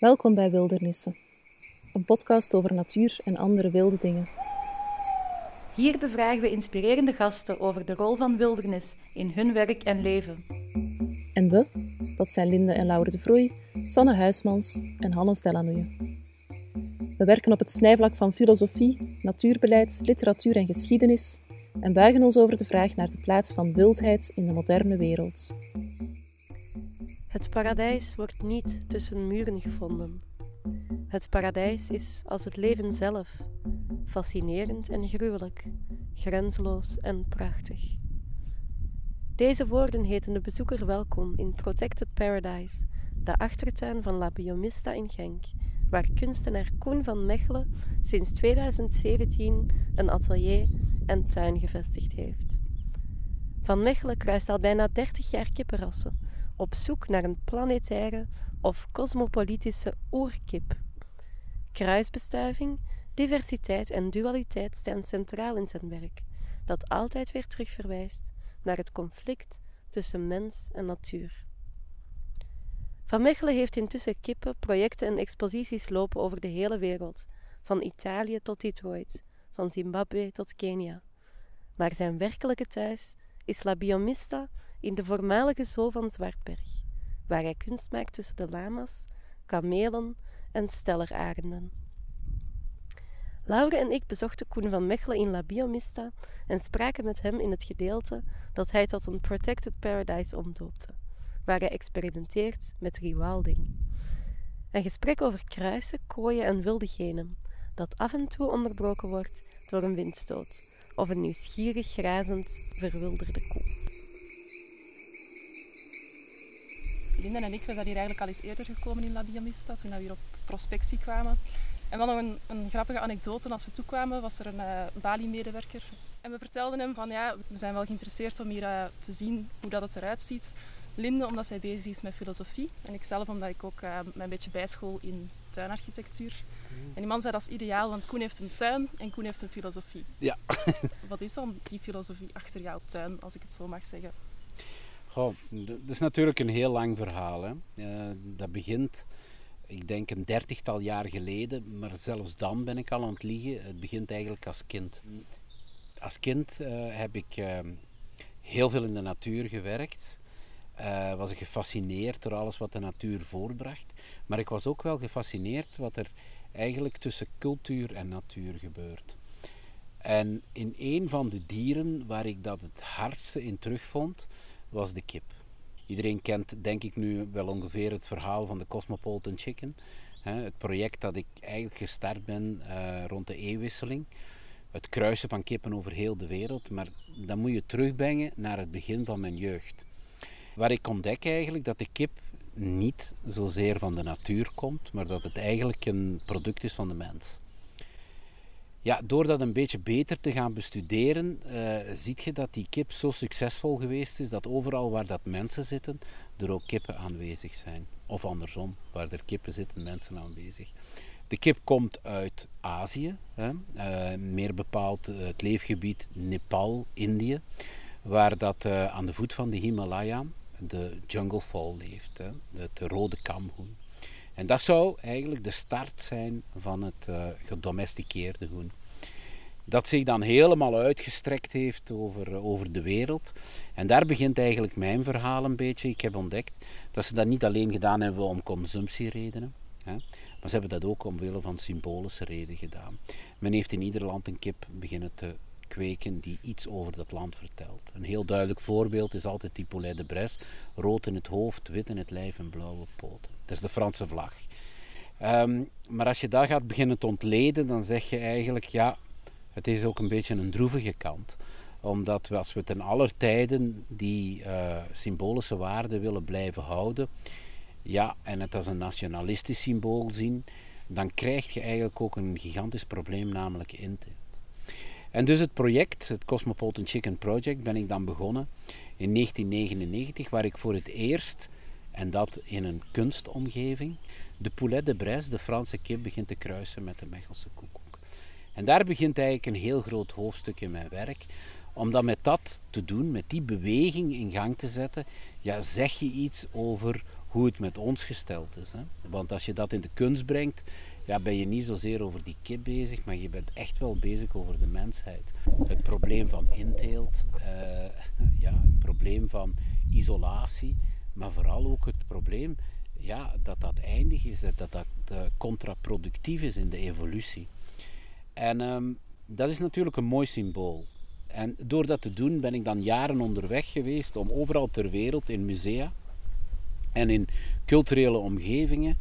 Welkom bij Wildernissen, een podcast over natuur en andere wilde dingen. Hier bevragen we inspirerende gasten over de rol van wildernis in hun werk en leven. En we, dat zijn Linde en Laure de Vroei, Sanne Huismans en Hannes Delanoye. We werken op het snijvlak van filosofie, natuurbeleid, literatuur en geschiedenis en buigen ons over de vraag naar de plaats van wildheid in de moderne wereld. Het paradijs wordt niet tussen muren gevonden. Het paradijs is als het leven zelf, fascinerend en gruwelijk, grenzeloos en prachtig. Deze woorden heten de bezoeker welkom in Protected Paradise, de achtertuin van La Biomista in Genk, waar kunstenaar Koen van Mechelen sinds 2017 een atelier en tuin gevestigd heeft. Van Mechelen kruist al bijna 30 jaar kippenrassen op zoek naar een planetaire of cosmopolitische oerkip. Kruisbestuiving, diversiteit en dualiteit staan centraal in zijn werk, dat altijd weer terugverwijst naar het conflict tussen mens en natuur. Van Mechelen heeft intussen kippen, projecten en exposities lopen over de hele wereld, van Italië tot Detroit, van Zimbabwe tot Kenia. Maar zijn werkelijke thuis is La Biomista in de voormalige zoo van Zwartberg, waar hij kunst maakt tussen de lama's, kamelen en stellerarenden. Laure en ik bezochten Koen van Mechelen in La Biomista en spraken met hem in het gedeelte dat hij tot een Protected Paradise omdoopte, waar hij experimenteert met rewilding. Een gesprek over kruisen, kooien en wilde genen, dat af en toe onderbroken wordt door een windstoot of een nieuwsgierig grazend verwilderde koe. Linda en ik we zijn hier eigenlijk al eens eerder gekomen in La Biomista, toen we hier op prospectie kwamen. En wel nog een, een, grappige anekdote. Als we toekwamen was er een uh, Bali-medewerker. En we vertelden hem van ja, we zijn wel geïnteresseerd om hier uh, te zien hoe dat het eruit ziet. Linde omdat zij bezig is met filosofie. En ikzelf omdat ik ook uh, een beetje bijschool in tuinarchitectuur. En die man zei dat is ideaal, want Koen heeft een tuin en Koen heeft een filosofie. Ja. Wat is dan die filosofie achter jouw tuin, als ik het zo mag zeggen? Goh, dat is natuurlijk een heel lang verhaal. Hè. Uh, dat begint, ik denk, een dertigtal jaar geleden. Maar zelfs dan ben ik al aan het liegen. Het begint eigenlijk als kind. Als kind uh, heb ik uh, heel veel in de natuur gewerkt. was ik gefascineerd door alles wat de natuur voorbracht. Maar ik was ook wel gefascineerd wat er eigenlijk tussen cultuur en natuur gebeurt. En in een van de dieren waar ik dat het hardste in terugvond, was de kip. Iedereen kent denk ik nu wel ongeveer het verhaal van de Cosmopolitan Chicken. Het project dat ik eigenlijk gestart ben uh, rond de eeuwwisseling. Het kruisen van kippen over heel de wereld. Maar dan moet je terugbrengen naar het begin van mijn jeugd. Waar ik ontdek eigenlijk dat de kip niet zozeer van de natuur komt, maar dat het eigenlijk een product is van de mens. Ja, door dat een beetje beter te gaan bestuderen, uh, ziet je dat die kip zo succesvol geweest is dat overal waar dat mensen zitten, er ook kippen aanwezig zijn. Of andersom, waar er kippen zitten, mensen aanwezig. De kip komt uit Azië, hè, uh, meer bepaald uh, het leefgebied Nepal, Indië, waar dat aan de voet van de Himalaya de jungle leeft, hè, het rode kamhoen. En dat zou eigenlijk de start zijn van het uh, gedomesticeerde groen. Dat zich dan helemaal uitgestrekt heeft over, eh, over de wereld. En daar begint eigenlijk mijn verhaal een beetje. Ik heb ontdekt dat ze dat niet alleen gedaan hebben om consumptieredenen. Hè, maar ze hebben dat ook omwille van symbolische redenen gedaan. Men heeft in ieder land een kip beginnen te kweken die iets over dat land vertelt. Een heel duidelijk voorbeeld is altijd die poulet de Bresse. Rood in het hoofd, wit in het lijf en blauwe poten. Dat is de Franse vlag. Um, maar als je daar gaat beginnen te ontleden, dan zeg je eigenlijk, ja, het is ook een beetje een droevige kant. Omdat als we ten aller tijden die uh, symbolische waarden willen blijven houden, ja, en het als een nationalistisch symbool zien, dan krijg je eigenlijk ook een gigantisch probleem, namelijk inteelt. En dus het project, het Cosmopolitan Chicken Project, ben ik dan begonnen in 1999, waar ik voor het eerst en dat in een kunstomgeving. De poulet de Bresse, de Franse kip, begint te kruisen met de Mechelse koekoek. En daar begint eigenlijk een heel groot hoofdstuk in mijn werk, Omdat met dat te doen, met die beweging in gang te zetten, ja, zeg je iets over hoe het met ons gesteld is. Hè? Want als je dat in de kunst brengt, ja, ben je niet zozeer over die kip bezig, maar je bent echt wel bezig over de mensheid. Het probleem van inteelt, uh, ja, het probleem van isolatie, maar vooral ook het probleem ja, dat dat eindig is, dat dat uh, contraproductief is in de evolutie. En um, dat is natuurlijk een mooi symbool. En door dat te doen ben ik dan jaren onderweg geweest om overal ter wereld in musea en in culturele omgevingen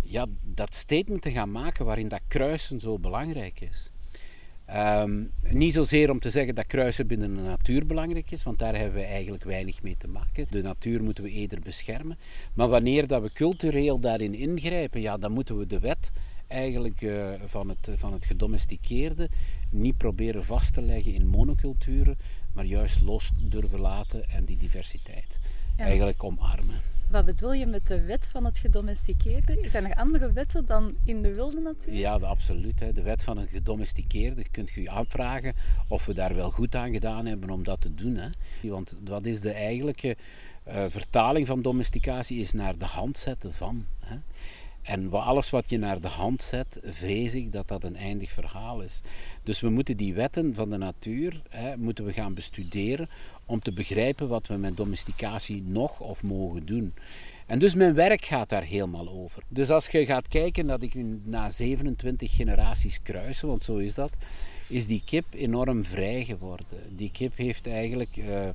ja, dat statement te gaan maken waarin dat kruisen zo belangrijk is. Um, niet zozeer om te zeggen dat kruisen binnen de natuur belangrijk is, want daar hebben we eigenlijk weinig mee te maken. De natuur moeten we eerder beschermen. Maar wanneer dat we cultureel daarin ingrijpen, ja, dan moeten we de wet eigenlijk uh, van, het, van het gedomesticeerde niet proberen vast te leggen in monoculturen, maar juist los durven laten en die diversiteit eigenlijk omarmen. Wat bedoel je met de wet van het gedomesticeerde? Zijn er andere wetten dan in de wilde natuur? Ja, absoluut. Hè. De wet van het gedomesticeerde. Kunt je afvragen of we daar wel goed aan gedaan hebben om dat te doen. Hè. Want wat is de eigenlijke uh, vertaling van domesticatie? Is naar de hand zetten van. Hè. En alles wat je naar de hand zet, vrees ik dat dat een eindig verhaal is. Dus we moeten die wetten van de natuur hè, moeten we gaan bestuderen om te begrijpen wat we met domesticatie nog of mogen doen. En dus mijn werk gaat daar helemaal over. Dus als je gaat kijken dat ik na 27 generaties kruisen, want zo is dat, is die kip enorm vrij geworden. Die kip heeft eigenlijk uh,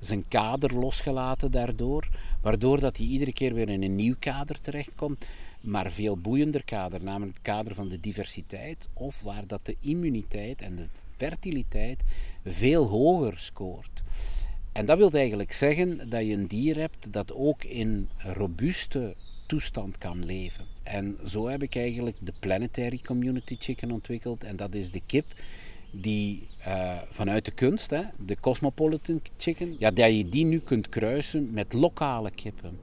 zijn kader losgelaten daardoor, waardoor dat hij iedere keer weer in een nieuw kader terechtkomt maar veel boeiender kader, namelijk het kader van de diversiteit, of waar dat de immuniteit en de fertiliteit veel hoger scoort. En dat wil eigenlijk zeggen dat je een dier hebt dat ook in robuuste toestand kan leven. En zo heb ik eigenlijk de Planetary Community Chicken ontwikkeld. En dat is de kip die uh, vanuit de kunst, hè, de Cosmopolitan Chicken, ja, dat je die nu kunt kruisen met lokale kippen.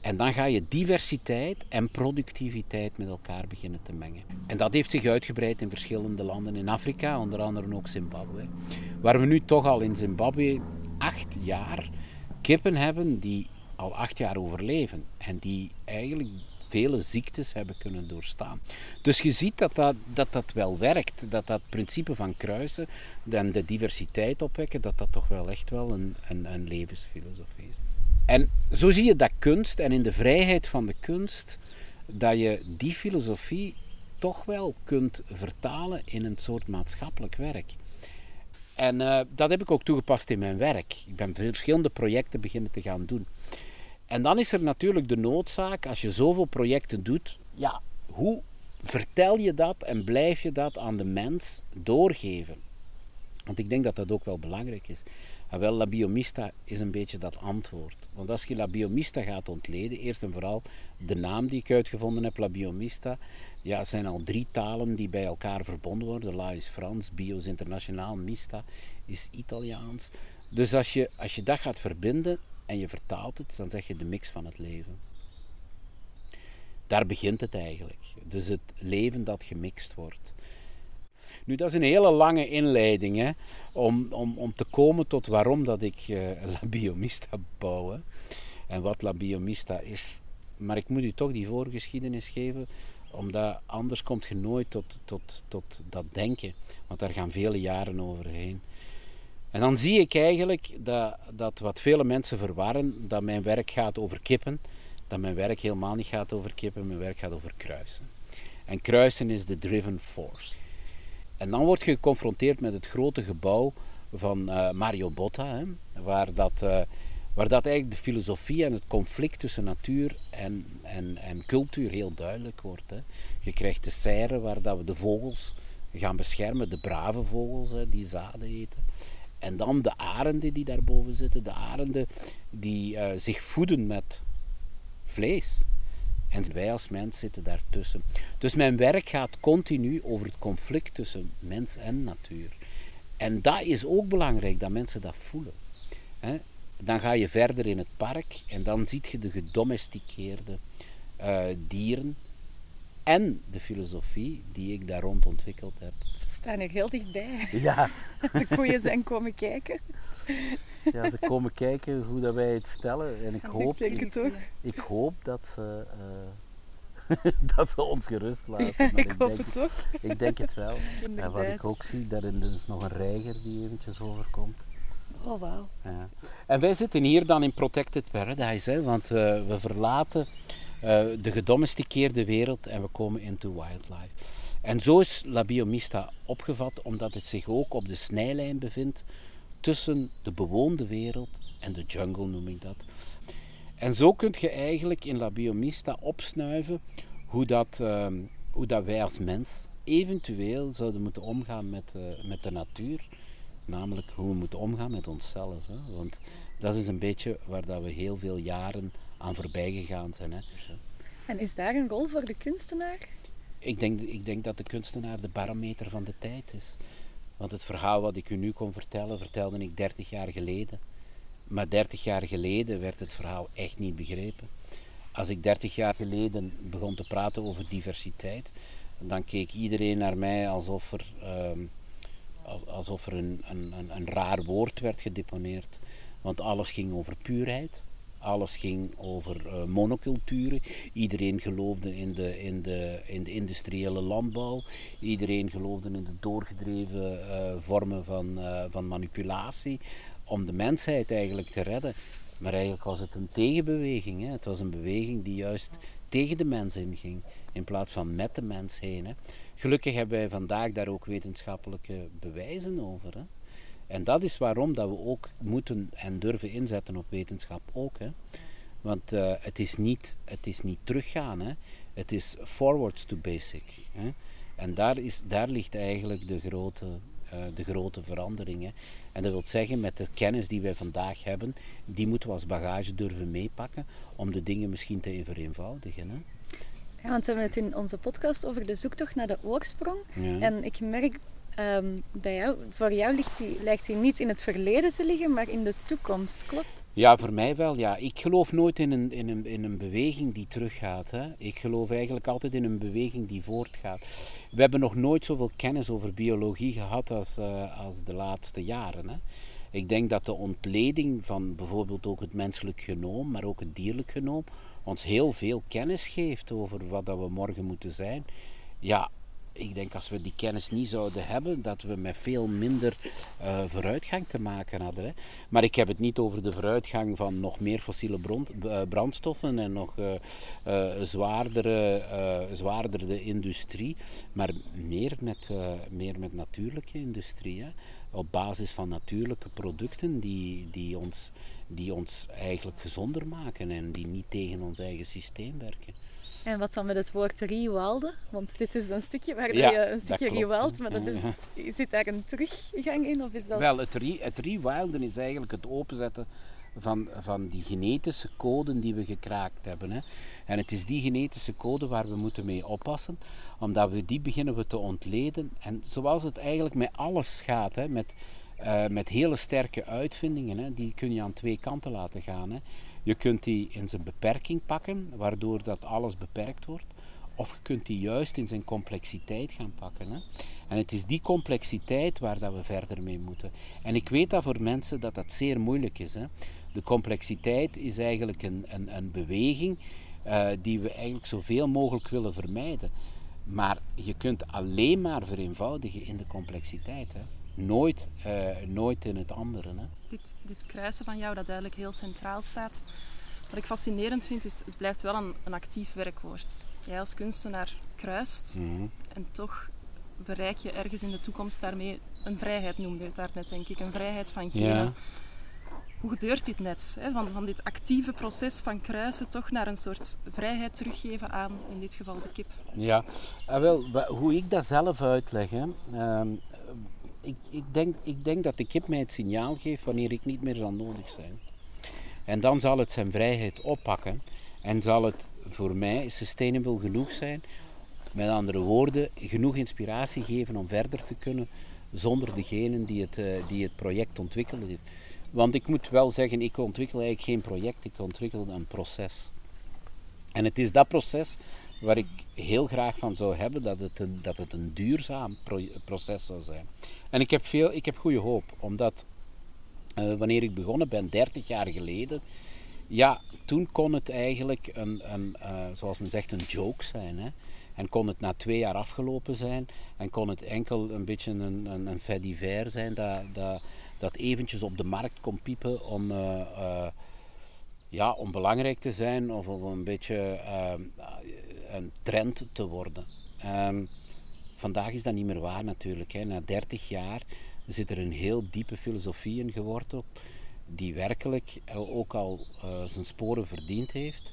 En dan ga je diversiteit en productiviteit met elkaar beginnen te mengen. En dat heeft zich uitgebreid in verschillende landen in Afrika, onder andere ook Zimbabwe. Waar we nu toch al in Zimbabwe acht jaar kippen hebben die al acht jaar overleven. En die eigenlijk vele ziektes hebben kunnen doorstaan. Dus je ziet dat dat, dat, dat wel werkt. Dat dat principe van kruisen en de diversiteit opwekken, dat dat toch wel echt wel een, een, een levensfilosofie is. En zo zie je dat kunst en in de vrijheid van de kunst, dat je die filosofie toch wel kunt vertalen in een soort maatschappelijk werk. En uh, dat heb ik ook toegepast in mijn werk. Ik ben verschillende projecten beginnen te gaan doen. En dan is er natuurlijk de noodzaak, als je zoveel projecten doet, ja, hoe vertel je dat en blijf je dat aan de mens doorgeven? Want ik denk dat dat ook wel belangrijk is. En wel, La Biomista is een beetje dat antwoord. Want als je La Biomista gaat ontleden, eerst en vooral de naam die ik uitgevonden heb, La Biomista, ja, zijn al drie talen die bij elkaar verbonden worden. La is Frans, Bio is internationaal, Mista is Italiaans. Dus als je, als je dat gaat verbinden en je vertaalt het, dan zeg je de mix van het leven. Daar begint het eigenlijk. Dus het leven dat gemixt wordt. Nu, dat is een hele lange inleiding hè, om, om, om te komen tot waarom dat ik uh, La Biomista bouw. En wat La Biomista is. Maar ik moet u toch die voorgeschiedenis geven, omdat anders komt je nooit tot, tot, tot dat denken. Want daar gaan vele jaren overheen. En dan zie ik eigenlijk dat, dat wat vele mensen verwarren, dat mijn werk gaat over kippen, dat mijn werk helemaal niet gaat over kippen, mijn werk gaat over kruisen. En kruisen is de driven force. En dan word je geconfronteerd met het grote gebouw van uh, Mario Botta, hè, waar, dat, uh, waar dat eigenlijk de filosofie en het conflict tussen natuur en, en, en cultuur heel duidelijk wordt. Hè. Je krijgt de serre waar dat we de vogels gaan beschermen, de brave vogels hè, die zaden eten. En dan de arenden die daarboven zitten, de arenden die uh, zich voeden met vlees. En wij als mens zitten daartussen. Dus mijn werk gaat continu over het conflict tussen mens en natuur. En dat is ook belangrijk, dat mensen dat voelen. Dan ga je verder in het park en dan zie je de gedomesticeerde uh, dieren. en de filosofie die ik daar rond ontwikkeld heb. Ze staan er heel dichtbij. Ja, De koeien zijn komen kijken. ja ze komen kijken hoe dat wij het stellen. En ik hoop, ik, toch? ik hoop dat ze, eh, dat ze ons gerust laten. Ik hoop denk, het toch. ik denk het wel. En wat ik ook zie, daarin is nog een reiger die eventjes overkomt. Oh, wauw. Ja. En wij zitten hier dan in Protected Paradise, want eh, we verlaten eh, de gedomesticeerde wereld en we komen into wildlife. En zo is La Biomista opgevat, omdat het zich ook op de snijlijn bevindt tussen de bewoonde wereld en de jungle, noem ik dat. En zo kun je eigenlijk in La Biomista opsnuiven hoe dat, ehm, hoe dat wij als mens eventueel zouden moeten omgaan met, eh, met de natuur. Namelijk hoe we moeten omgaan met onszelf. Hè? Want dat is een beetje waar dat we heel veel jaren aan voorbij gegaan zijn. Hè? En is daar een rol voor de kunstenaar? Ik, denk, ik denk dat de kunstenaar de barometer van de tijd is. Want het verhaal wat ik u nu kon vertellen, vertelde ik 30 jaar geleden. Maar 30 jaar geleden werd het verhaal echt niet begrepen. Als ik 30 jaar geleden begon te praten over diversiteit, dan keek iedereen naar mij alsof er, ehm, alsof er een, een, een, raar woord werd gedeponeerd. Want alles ging over puurheid. Alles ging over eh, monoculturen. Iedereen geloofde in de, in, de, in de industriële landbouw. Iedereen geloofde in de doorgedreven eh, vormen van, eh, van manipulatie. Om de mensheid eigenlijk te redden. Maar eigenlijk was het een tegenbeweging. Hè. Het was een beweging die juist tegen de mens inging. In plaats van met de mens heen. Hè. Gelukkig hebben wij vandaag daar ook wetenschappelijke bewijzen over. Hè. En dat is waarom dat we ook moeten en durven inzetten op wetenschap ook. Hè. Want eh, het, is niet, het is niet teruggaan, hè. het is forwards to basic. Hè. En daar, is, daar ligt eigenlijk de grote, eh, de grote verandering. En dat wil zeggen, met de kennis die wij vandaag hebben, die moeten we als bagage durven meepakken om de dingen misschien te vereenvoudigen. Hè. Ja, want we hebben het in onze podcast over de zoektocht naar de oorsprong. Ja. En ik merk ehm, bij jou, voor jou ligt die, lijkt die niet in het verleden te liggen, maar in de toekomst. Klopt? Ja, voor mij wel. Ja. Ik geloof nooit in een, in, een, in een beweging die teruggaat. Hè. Ik geloof eigenlijk altijd in een beweging die voortgaat. We hebben nog nooit zoveel kennis over biologie gehad als, eh, als de laatste jaren. Hè. Ik denk dat de ontleding van bijvoorbeeld ook het menselijk genoom, maar ook het dierlijk genoom, ons heel veel kennis geeft over wat dat we morgen moeten zijn. Ja, ik denk als we die kennis niet zouden hebben, dat we met veel minder eh, vooruitgang te maken hadden. Hè. Maar ik heb het niet over de vooruitgang van nog meer fossiele eh, brandstoffen en nog eh, zwaardere, zwaardere industrie, maar meer met, meer met natuurlijke industrie. Op basis van natuurlijke producten die, die, ons, die ons eigenlijk gezonder maken en die niet tegen ons eigen systeem werken. En wat dan met het woord rewilden? Want dit is een stukje waar Ja, je een stukje rewild, maar dat is, zit daar een teruggang in? Of is dat... Wel, het, re, het rewilden is eigenlijk het openzetten van, van die genetische code die we gekraakt hebben. Hè. En het is die genetische code waar we moeten mee oppassen, omdat we die beginnen we te ontleden. En zoals het eigenlijk met alles gaat, hè, met, eh, met hele sterke uitvindingen, hè, die kun je aan twee kanten laten gaan. Hè. Je kunt die in zijn beperking pakken, waardoor dat alles beperkt wordt. Of je kunt die juist in zijn complexiteit gaan pakken. Hè. En het is die complexiteit waar dat we verder mee moeten. En ik weet dat voor mensen dat dat zeer moeilijk is. Hè. De complexiteit is eigenlijk een, een, een beweging eh, die we eigenlijk zoveel mogelijk willen vermijden. Maar je kunt alleen maar vereenvoudigen in de complexiteit. Hè. Nooit, eh, nooit in het andere. Hè. Dit, dit kruisen van jou dat duidelijk heel centraal staat. Wat ik fascinerend vind is, het blijft wel een, een actief werkwoord. Jij als kunstenaar kruist Mhm. en toch bereik je ergens in de toekomst daarmee een vrijheid, noemde je het daarnet denk ik. Een vrijheid van geven. Ja. Hoe gebeurt dit net? Hè? Van, van dit actieve proces van kruisen toch naar een soort vrijheid teruggeven aan, in dit geval de kip. Ja, ah, wel, hoe ik dat zelf uitleg. Hè, ehm, ik, ik, denk, ik denk dat de kip mij het signaal geeft wanneer ik niet meer zal nodig zijn. En dan zal het zijn vrijheid oppakken en zal het voor mij sustainable genoeg zijn. Met andere woorden, genoeg inspiratie geven om verder te kunnen zonder degene die het, eh, die het project ontwikkelde. Want ik moet wel zeggen, ik ontwikkel eigenlijk geen project, ik ontwikkel een proces. En het is dat proces waar ik heel graag van zou hebben dat het een, dat het een duurzaam proces zou zijn. En ik heb, veel, ik heb goede hoop, omdat uh, wanneer ik begonnen ben, 30 jaar geleden, ja, toen kon het eigenlijk een, een uh, zoals men zegt, een joke zijn. Hè? En kon het na twee jaar afgelopen zijn en kon het enkel een beetje een, een, een fait divers zijn dat, dat, dat eventjes op de markt kon piepen om, uh, ja, om belangrijk te zijn of om een beetje een trend te worden. Um, vandaag is dat niet meer waar natuurlijk. Hè. Na 30 jaar zit er een heel diepe filosofie in geworteld, die werkelijk ook al uh, zijn sporen verdiend heeft.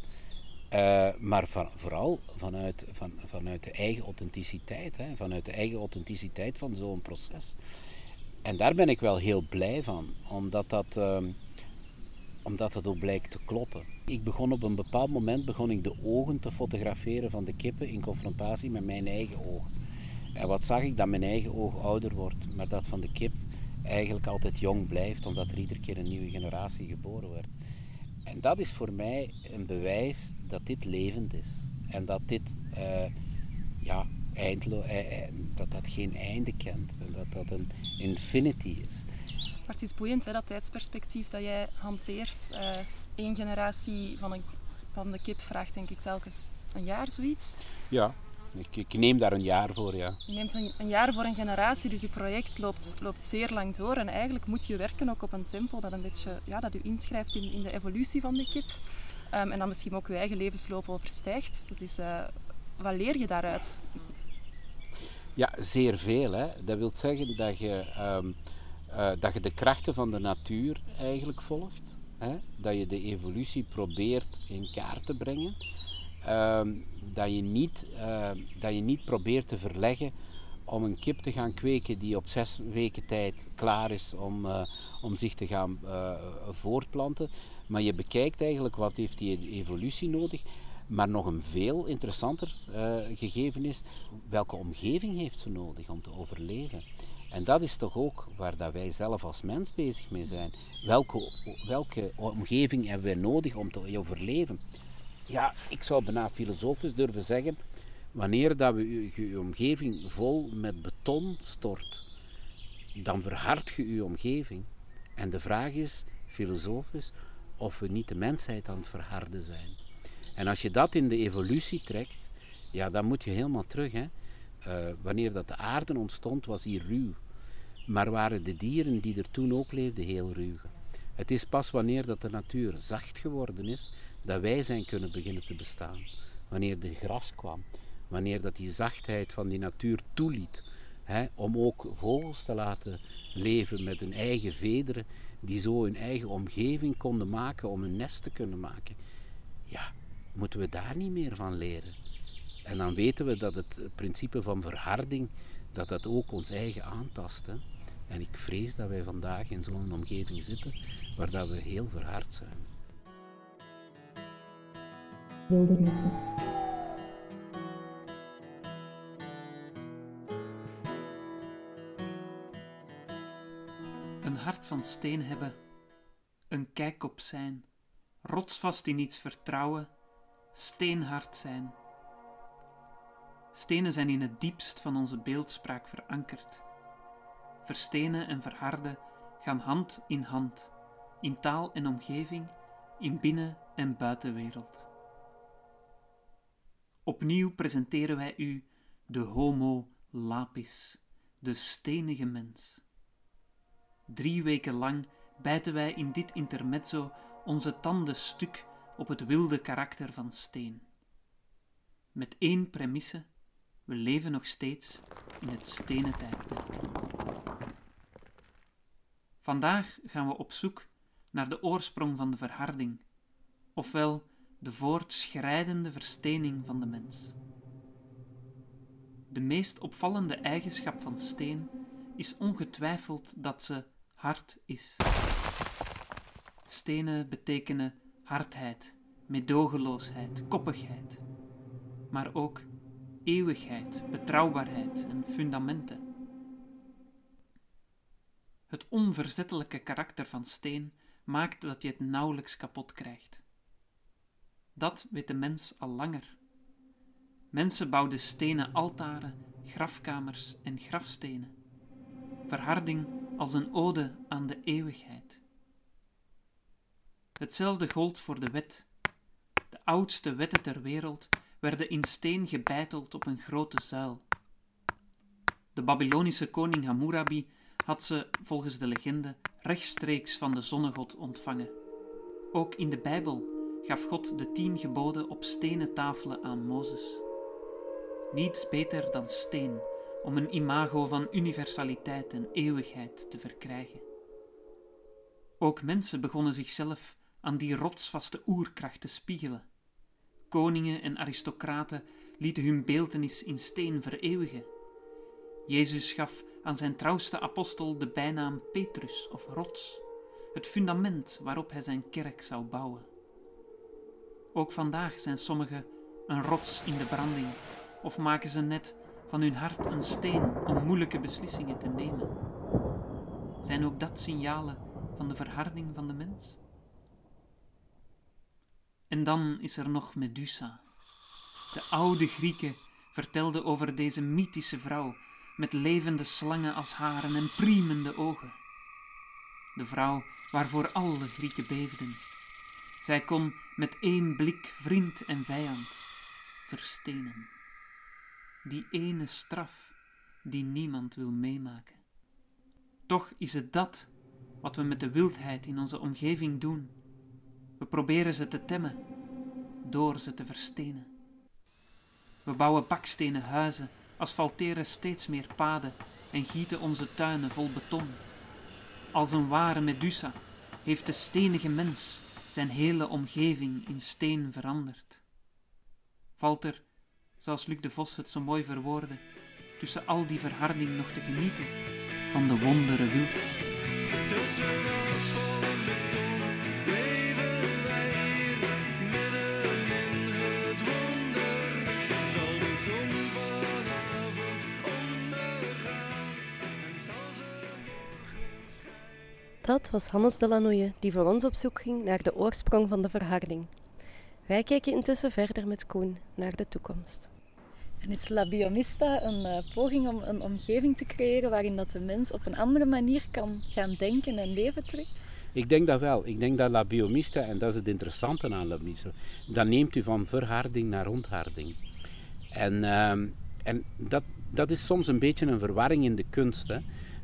Uh, maar vooral vanuit, van, vanuit de eigen authenticiteit, hè, vanuit de eigen authenticiteit van zo'n proces. En daar ben ik wel heel blij van, omdat dat, uh, omdat dat ook blijkt te kloppen. Ik begon op een bepaald moment begon ik de ogen te fotograferen van de kippen in confrontatie met mijn eigen ogen. En wat zag ik? Dat mijn eigen oog ouder wordt, maar dat van de kip eigenlijk altijd jong blijft, omdat er iedere keer een nieuwe generatie geboren wordt. En dat is voor mij een bewijs dat dit levend is. En dat dit uh, ja, eindlo eh, eh, dat dat geen einde kent. En dat dat een infinity is. Maar het is boeiend, hè, dat tijdsperspectief dat jij hanteert. Eén generatie van, een, van de kip vraagt denk ik telkens een jaar zoiets. Ja, ik, ik, neem daar een jaar voor, ja. Je neemt een, een, jaar voor een generatie, dus je project loopt, loopt zeer lang door. En eigenlijk moet je werken ook op een tempo dat een beetje, ja, dat u inschrijft in, in de evolutie van de kip. Um, en dan misschien ook je eigen levensloop overstijgt. Dat is, uh, wat leer je daaruit? Ja, zeer veel. Hè. Dat wil zeggen dat je, um, uh, dat je de krachten van de natuur eigenlijk volgt. Hè. Dat je de evolutie probeert in kaart te brengen. Ehm, dat, je niet, ehm, dat je niet probeert te verleggen om een kip te gaan kweken die op zes weken tijd klaar is om, uh, om zich te gaan voortplanten. Maar je bekijkt eigenlijk wat heeft die evolutie nodig. Maar nog een veel interessanter gegeven is, welke omgeving heeft ze nodig om te overleven? En dat is toch ook waar dat wij zelf als mens bezig mee zijn. Welke, welke omgeving hebben wij nodig om te overleven? ja, ik zou bijna filosofisch durven zeggen, wanneer dat we je, omgeving vol met beton stort, dan verhardt je je omgeving. En de vraag is, filosofisch, of we niet de mensheid aan het verharden zijn. En als je dat in de evolutie trekt, ja, dan moet je helemaal terug. Hè. Uh, wanneer dat de aarde ontstond, was die ruw. Maar waren de dieren die er toen ook leefden heel ruw. Het is pas wanneer dat de natuur zacht geworden is, dat wij zijn kunnen beginnen te bestaan. Wanneer de gras kwam, wanneer dat die zachtheid van die natuur toeliet, hè, om ook vogels te laten leven met hun eigen vederen, die zo hun eigen omgeving konden maken om een nest te kunnen maken. Ja, moeten we daar niet meer van leren? En dan weten we dat het principe van verharding, dat dat ook ons eigen aantast. Hè? En ik vrees dat wij vandaag in zo'n omgeving zitten waar dat we heel verhard zijn wildernissen. Een hart van steen hebben, een kijk op zijn, rotsvast in iets vertrouwen, steenhard zijn. Stenen zijn in het diepst van onze beeldspraak verankerd. Verstenen en verharden gaan hand in hand, in taal en omgeving, in binnen- en buitenwereld. Opnieuw presenteren wij u de Homo lapis, de stenige mens. Drie weken lang bijten wij in dit intermezzo onze tanden stuk op het wilde karakter van steen. Met één premisse: we leven nog steeds in het stenen tijdperk. Vandaag gaan we op zoek naar de oorsprong van de verharding, ofwel de voortschrijdende verstening van de mens. De meest opvallende eigenschap van steen is ongetwijfeld dat ze hard is. Stenen betekenen hardheid, medogeloosheid, koppigheid, maar ook eeuwigheid, betrouwbaarheid en fundamenten. Het onverzettelijke karakter van steen maakt dat je het nauwelijks kapot krijgt. Dat weet de mens al langer. Mensen bouwden stenen altaren, grafkamers en grafstenen. Verharding als een ode aan de eeuwigheid. Hetzelfde gold voor de wet. De oudste wetten ter wereld werden in steen gebeiteld op een grote zuil. De Babylonische koning Hammurabi had ze, volgens de legende, rechtstreeks van de zonnegod ontvangen. Ook in de Bijbel gaf God de tien geboden op stenen tafelen aan Mozes. Niets beter dan steen om een imago van universaliteit en eeuwigheid te verkrijgen. Ook mensen begonnen zichzelf aan die rotsvaste oerkracht te spiegelen. Koningen en aristocraten lieten hun beeltenis in steen vereeuwigen. Jezus gaf aan zijn trouwste apostel de bijnaam Petrus of Rots, het fundament waarop hij zijn kerk zou bouwen. Ook vandaag zijn sommigen een rots in de branding, of maken ze net van hun hart een steen om moeilijke beslissingen te nemen. Zijn ook dat signalen van de verharding van de mens? En dan is er nog Medusa. De oude Grieken vertelden over deze mythische vrouw met levende slangen als haren en priemende ogen. De vrouw waarvoor alle Grieken beefden. Zij kon met één blik vriend en vijand verstenen. Die ene straf die niemand wil meemaken. Toch is het dat wat we met de wildheid in onze omgeving doen. We proberen ze te temmen door ze te verstenen. We bouwen bakstenen huizen asfalteren steeds meer paden en gieten onze tuinen vol beton. Als een ware Medusa heeft de stenige mens zijn hele omgeving in steen veranderd. Valt er, zoals Luc de Vos het zo mooi verwoordde, tussen al die verharding nog te genieten van de wondere wildheid. Dat was Hannes de Lanouille, die voor ons op zoek ging naar de oorsprong van de verharding. Wij kijken intussen verder met Koen naar de toekomst. En is La Biomista een uh, poging om een omgeving te creëren waarin dat de mens op een andere manier kan gaan denken en leven terug? Ik denk dat wel. Ik denk dat La Biomista, en dat is het interessante aan La Biomista, dat neemt u van verharding naar ontharding. En, uh, en dat, dat is soms een beetje een verwarring in de kunst. Hè.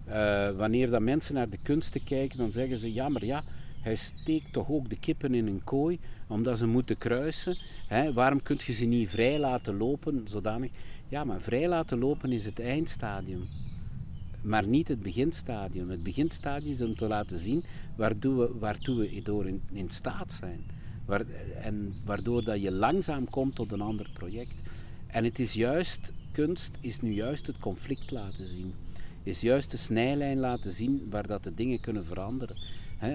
Uh, wanneer dat mensen naar de kunsten kijken, dan zeggen ze: ja, maar ja, hij steekt toch ook de kippen in een kooi omdat ze moeten kruisen. Hè? Waarom kun je ze niet vrij laten lopen? Zodanig. Ja, maar vrij laten lopen is het eindstadium, maar niet het beginstadium. Het beginstadium is om te laten zien waartoe we, waartoe we door in, in staat zijn. Waar, en waardoor dat je langzaam komt tot een ander project. En het is juist, kunst is nu juist het conflict laten zien is juist de snijlijn laten zien waar dat de dingen kunnen veranderen.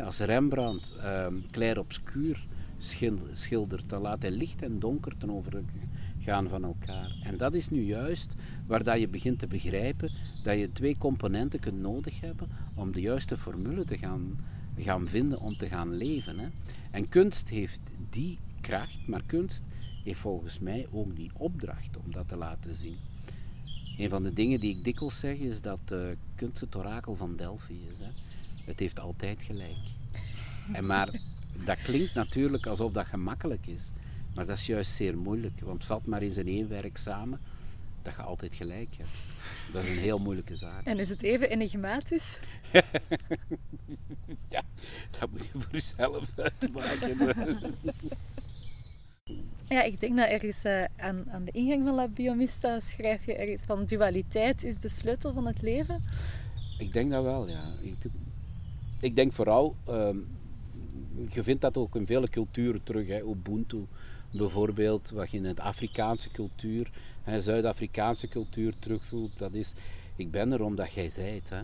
als Rembrandt ehm, clair obscuur schildert, dan laat hij licht en donker ten over gaan van elkaar. En dat is nu juist waar dat je begint te begrijpen dat je twee componenten kunt nodig hebben om de juiste formule te gaan, gaan vinden om te gaan leven. En kunst heeft die kracht, maar kunst heeft volgens mij ook die opdracht om dat te laten zien. Een van de dingen die ik dikwijls zeg is dat uh, kunst het orakel van Delphi is. Hè. Het heeft altijd gelijk. En maar dat klinkt natuurlijk alsof dat gemakkelijk is. Maar dat is juist zeer moeilijk. Want valt maar in zijn één werk samen dat je altijd gelijk hebt. Dat is een heel moeilijke zaak. En is het even enigmatisch? ja, dat moet je voor jezelf uitmaken. Ja, ik denk dat ergens uh, aan, aan de ingang van La Biomista schrijf je ergens van dualiteit is de sleutel van het leven. Ik denk dat wel, ja. Ik, ik denk vooral, uh, je vindt dat ook in vele culturen terug. Hè. Ubuntu bijvoorbeeld, wat je in de Afrikaanse cultuur, Zuid-Afrikaanse cultuur terugvoelt. Dat is, ik ben er omdat jij zijt. Hè.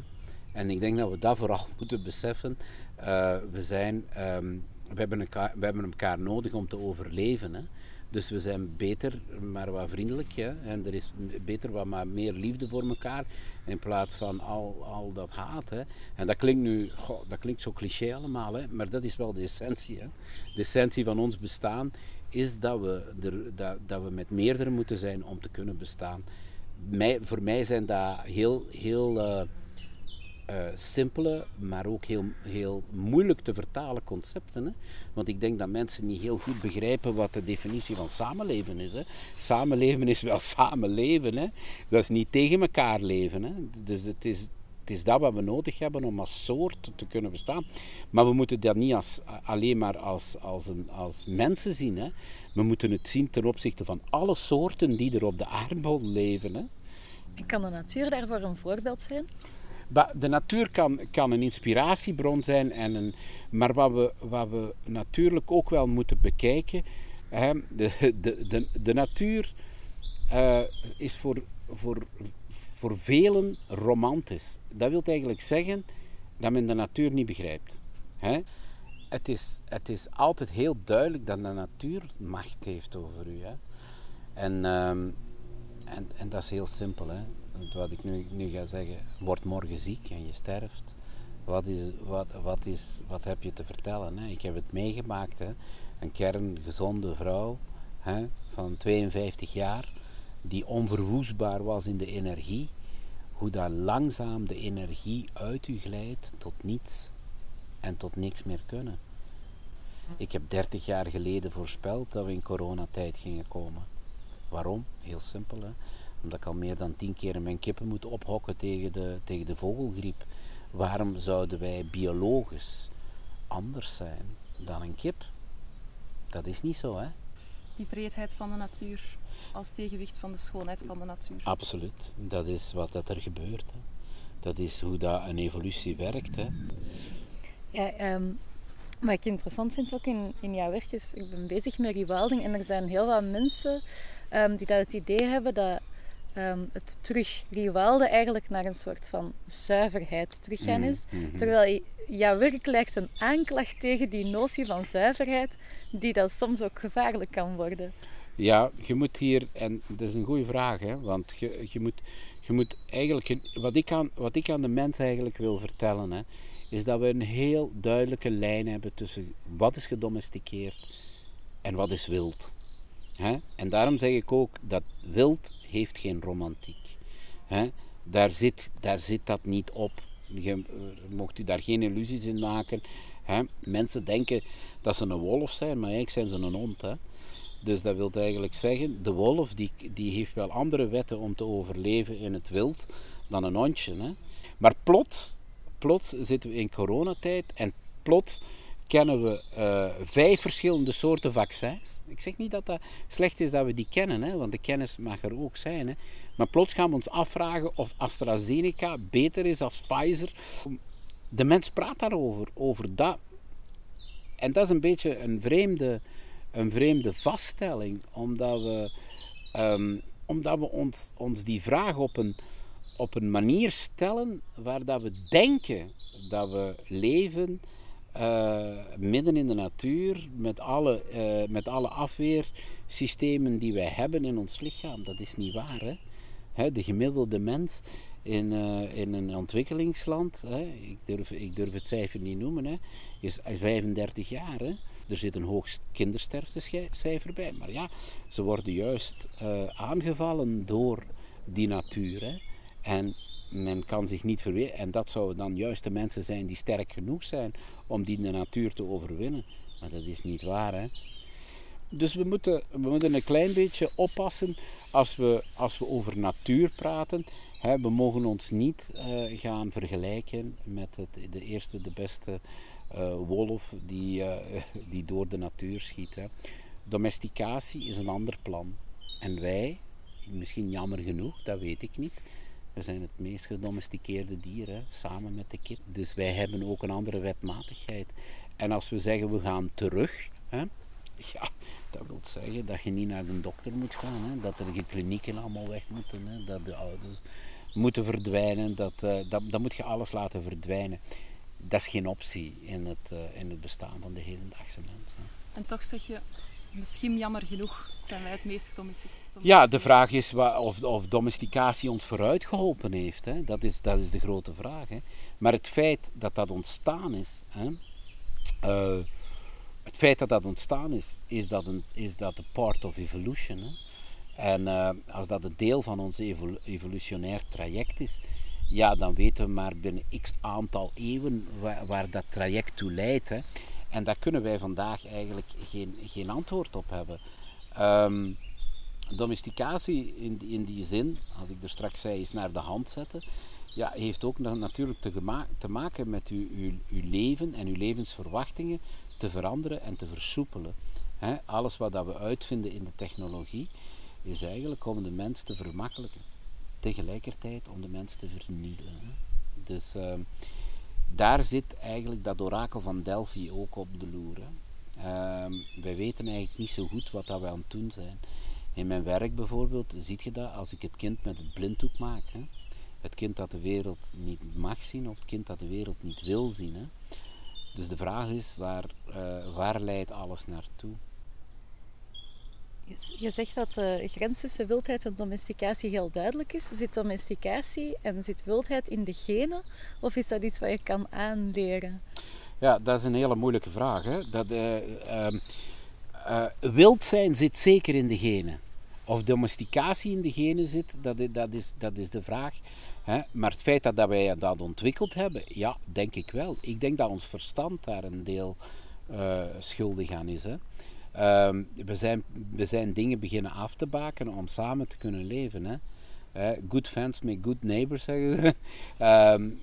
En ik denk dat we dat vooral moeten beseffen. Uh, we zijn... Um, we hebben, elkaar, we hebben elkaar nodig om te overleven. Hè. Dus we zijn beter, maar wat vriendelijk. Hè. En er is beter wat maar meer liefde voor elkaar. In plaats van al, al dat haat. Hè. En dat klinkt nu, dat klinkt zo cliché allemaal. Hè. Maar dat is wel de essentie. Hè. De essentie van ons bestaan is dat we, er, dat, dat we met meerdere moeten zijn om te kunnen bestaan. Mij, voor mij zijn dat heel, heel uh, uh, simpele, maar ook heel, heel moeilijk te vertalen concepten. Hè? Want ik denk dat mensen niet heel goed begrijpen wat de definitie van samenleven is. Hè? Samenleven is wel samenleven. Hè? Dat is niet tegen elkaar leven. Hè? Dus het is, het is dat wat we nodig hebben om als soort te kunnen bestaan. Maar we moeten dat niet als, alleen maar als, als, een, als mensen zien. Hè? We moeten het zien ten opzichte van alle soorten die er op de aardbol leven. Hè? En kan de natuur daarvoor een voorbeeld zijn? De natuur kan, kan een inspiratiebron zijn, en een, maar wat we, wat we natuurlijk ook wel moeten bekijken, hè, de, de, de, natuur uh, is voor, voor, voor velen romantisch. Dat wil eigenlijk zeggen dat men de natuur niet begrijpt. Hè? Het, is, het is altijd heel duidelijk dat de natuur macht heeft over u. Hè? En, um, en, en dat is heel simpel. Hè? Wat ik nu, nu ga zeggen, word morgen ziek en je sterft. Wat, is, wat, wat, is, wat heb je te vertellen? Hè? Ik heb het meegemaakt. Hè? Een kerngezonde vrouw hè, van 52 jaar, die onverwoestbaar was in de energie. Hoe dat langzaam de energie uit u glijdt tot niets en tot niks meer kunnen. Ik heb 30 jaar geleden voorspeld dat we in coronatijd gingen komen. Waarom? Heel simpel. Hè? Omdat ik al meer dan tien keer mijn kippen moet ophokken tegen de, tegen de vogelgriep. Waarom zouden wij biologisch anders zijn dan een kip? Dat is niet zo, hè? Die vreedheid van de natuur als tegenwicht van de schoonheid van de natuur. Absoluut. Dat is wat dat er gebeurt. Hè. Dat is hoe dat een evolutie werkt. Hè. Ja, um, wat ik interessant vind ook in, in jouw werk is, ik ben bezig met rewilding en er zijn heel wat mensen um, die dat het idee hebben dat um, het terug rewalden eigenlijk naar een soort van zuiverheid teruggaan mhm, is. Mhm. Terwijl jouw werk lijkt een aanklacht tegen die notie van zuiverheid, die dat soms ook gevaarlijk kan worden. Ja, je moet hier, en dat is een goede vraag, hè, want je, je, moet, je moet eigenlijk, wat ik, aan, wat ik aan de mens eigenlijk wil vertellen, hè, is dat we een heel duidelijke lijn hebben tussen wat is gedomesticeerd en wat is wild. Hè? En daarom zeg ik ook dat wild heeft geen romantiek. Daar, zit, daar zit dat niet op. Je eh, mocht u daar geen illusies in maken. Mensen denken dat ze een wolf zijn, maar eigenlijk zijn ze een hond. Dus dat wil eigenlijk zeggen, de wolf die, die heeft wel andere wetten om te overleven in het wild dan een hondje. Maar plots, plots zitten we in coronatijd en plots kennen we uh, vijf verschillende soorten vaccins. Ik zeg niet dat dat slecht is dat we die kennen, hè, want de kennis mag er ook zijn. Hè. Maar plots gaan we ons afvragen of AstraZeneca beter is als Pfizer. De mens praat daarover, over dat. En dat is een beetje een vreemde, een vreemde vaststelling, omdat we, um, omdat we ons, ons die vraag op een, op een manier stellen waar dat we denken dat we leven uh, midden in de natuur, met alle, uh, met alle afweersystemen die wij hebben in ons lichaam. Dat is niet waar. Hè? Hè, de gemiddelde mens in, uh, in een ontwikkelingsland, hè, ik, durf, ik durf het cijfer niet noemen, hè, is 35 jaar. Hè? Er zit een hoog kindersterftecijfer bij. Maar ja, ze worden juist aangevallen door die natuur. Hè? En men kan zich niet verweren. En dat zouden dan juist de mensen zijn die sterk genoeg zijn om die de natuur te overwinnen. Maar dat is niet waar, hè. Dus we moeten, we moeten een klein beetje oppassen als we, als we over natuur praten. Hè, we mogen ons niet uh, gaan vergelijken met het, de eerste, de beste uh, wolf die, uh, die door de natuur schiet. Hè. Domesticatie is een ander plan. En wij, misschien jammer genoeg, dat weet ik niet, we zijn het meest gedomesticeerde dier, hè, samen met de kip. Dus wij hebben ook een andere wetmatigheid. En als we zeggen we gaan terug, hè, ja, dat wil zeggen dat je niet naar de dokter moet gaan. Hè, dat er de klinieken allemaal weg moeten. Hè, dat de ouders moeten verdwijnen. Dat, uh, dat, dat moet je alles laten verdwijnen. Dat is geen optie in het, uh, in het bestaan van de hedendaagse mens. En toch zeg je, misschien jammer genoeg zijn wij het meest gedomesticeerd. Ja, de vraag is of, of domesticatie ons vooruit geholpen heeft. Hè. Dat, is, dat is de grote vraag. Hè. Maar het feit dat dat ontstaan is, hè, uh, het feit dat dat ontstaan is, is dat een, is dat een part of evolution. Hè? En uh, als dat een deel van ons evol evolutionair traject is, ja, dan weten we maar binnen x aantal eeuwen waar, waar dat traject toe leidt. Hè? En daar kunnen wij vandaag eigenlijk geen, geen antwoord op hebben. Um, domesticatie in, in die zin, als ik er straks zei, is naar de hand zetten. Ja, heeft ook natuurlijk te, te maken met uw, uw, uw, leven en uw levensverwachtingen te veranderen en te versoepelen. Alles wat dat we uitvinden in de technologie is eigenlijk om de mens te vermakkelijken. Tegelijkertijd om de mens te vernielen. Dus uh, daar zit eigenlijk dat orakel van Delphi ook op de loer. Uh, wij weten eigenlijk niet zo goed wat dat we aan het doen zijn. In mijn werk bijvoorbeeld zie je dat als ik het kind met het blinddoek maak. Hè? Het kind dat de wereld niet mag zien of het kind dat de wereld niet wil zien. Hè? Dus de vraag is, waar, uh, waar leidt alles naartoe? Je zegt dat de grens tussen wildheid en domesticatie heel duidelijk is. Zit domesticatie en zit wildheid in de genen? Of is dat iets wat je kan aanleren? Ja, dat is een hele moeilijke vraag. Hè? Dat, uh, uh, wild zijn zit zeker in de genen. Of domesticatie in de genen zit, dat, dat, is, dat is de vraag. Hè? Maar het feit dat, wij dat ontwikkeld hebben, ja, denk ik wel. Ik denk dat ons verstand daar een deel schuldig aan is. Hè? Uh, we, zijn, we zijn dingen beginnen af te bakenen om samen te kunnen leven. Hè? Uh, good fans make good neighbors, zeggen ze. uh,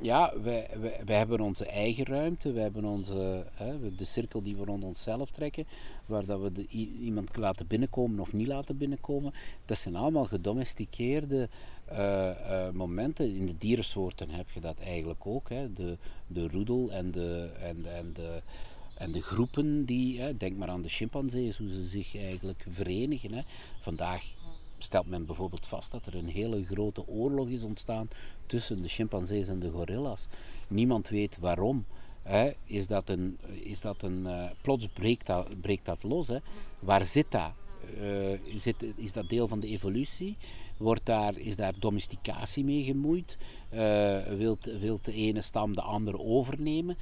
ja, wij, wij, hebben onze eigen ruimte, we hebben onze, hè, de cirkel die we rond onszelf trekken, waar dat we iemand laten binnenkomen of niet laten binnenkomen. Dat zijn allemaal gedomesticeerde uh, uh, momenten. In de dierensoorten heb je dat eigenlijk ook. Hè. De, de roedel en de, en, en, de, en de groepen die, hè, denk maar aan de chimpansees, hoe ze zich eigenlijk verenigen. Hè. Vandaag stelt men bijvoorbeeld vast dat er een hele grote oorlog is ontstaan tussen de chimpansees en de gorillas. Niemand weet waarom. Hè. Is dat een, is dat een uh, plots breekt dat, breekt dat los. Hè. Waar zit dat? Uh, is, dat deel van de evolutie? Wordt daar, is daar domesticatie mee gemoeid? Uh, wilt, wilt de ene stam de andere overnemen?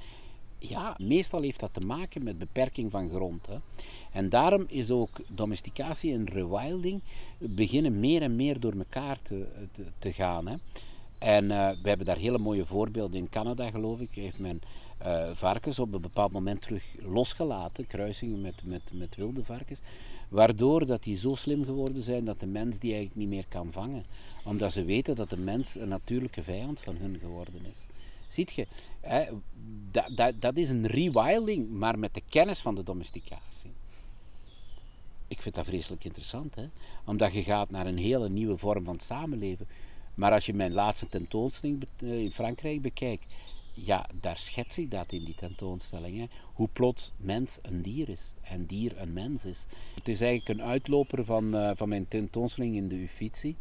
Ja, meestal heeft dat te maken met beperking van grond. Hè. En daarom is ook domesticatie en rewilding beginnen meer en meer door elkaar te, te, gaan. Hè. En uh, we hebben daar hele mooie voorbeelden in Canada, geloof ik. Heeft men uh, varkens op een bepaald moment terug losgelaten, kruisingen met, met, met wilde varkens. Waardoor dat die zo slim geworden zijn dat de mens die eigenlijk niet meer kan vangen. Omdat ze weten dat de mens een natuurlijke vijand van hun geworden is. Ziet je, hè, dat, dat, dat is een rewilding, maar met de kennis van de domesticatie. Ik vind dat vreselijk interessant, hè? omdat je gaat naar een hele nieuwe vorm van samenleven. Maar als je mijn laatste tentoonstelling in Frankrijk bekijkt, ja, daar schets ik dat in die tentoonstelling. Hè. Hoe plots mens een dier is en dier een mens is. Het is eigenlijk een uitloper van, uh, van mijn tentoonstelling in de Uffizi.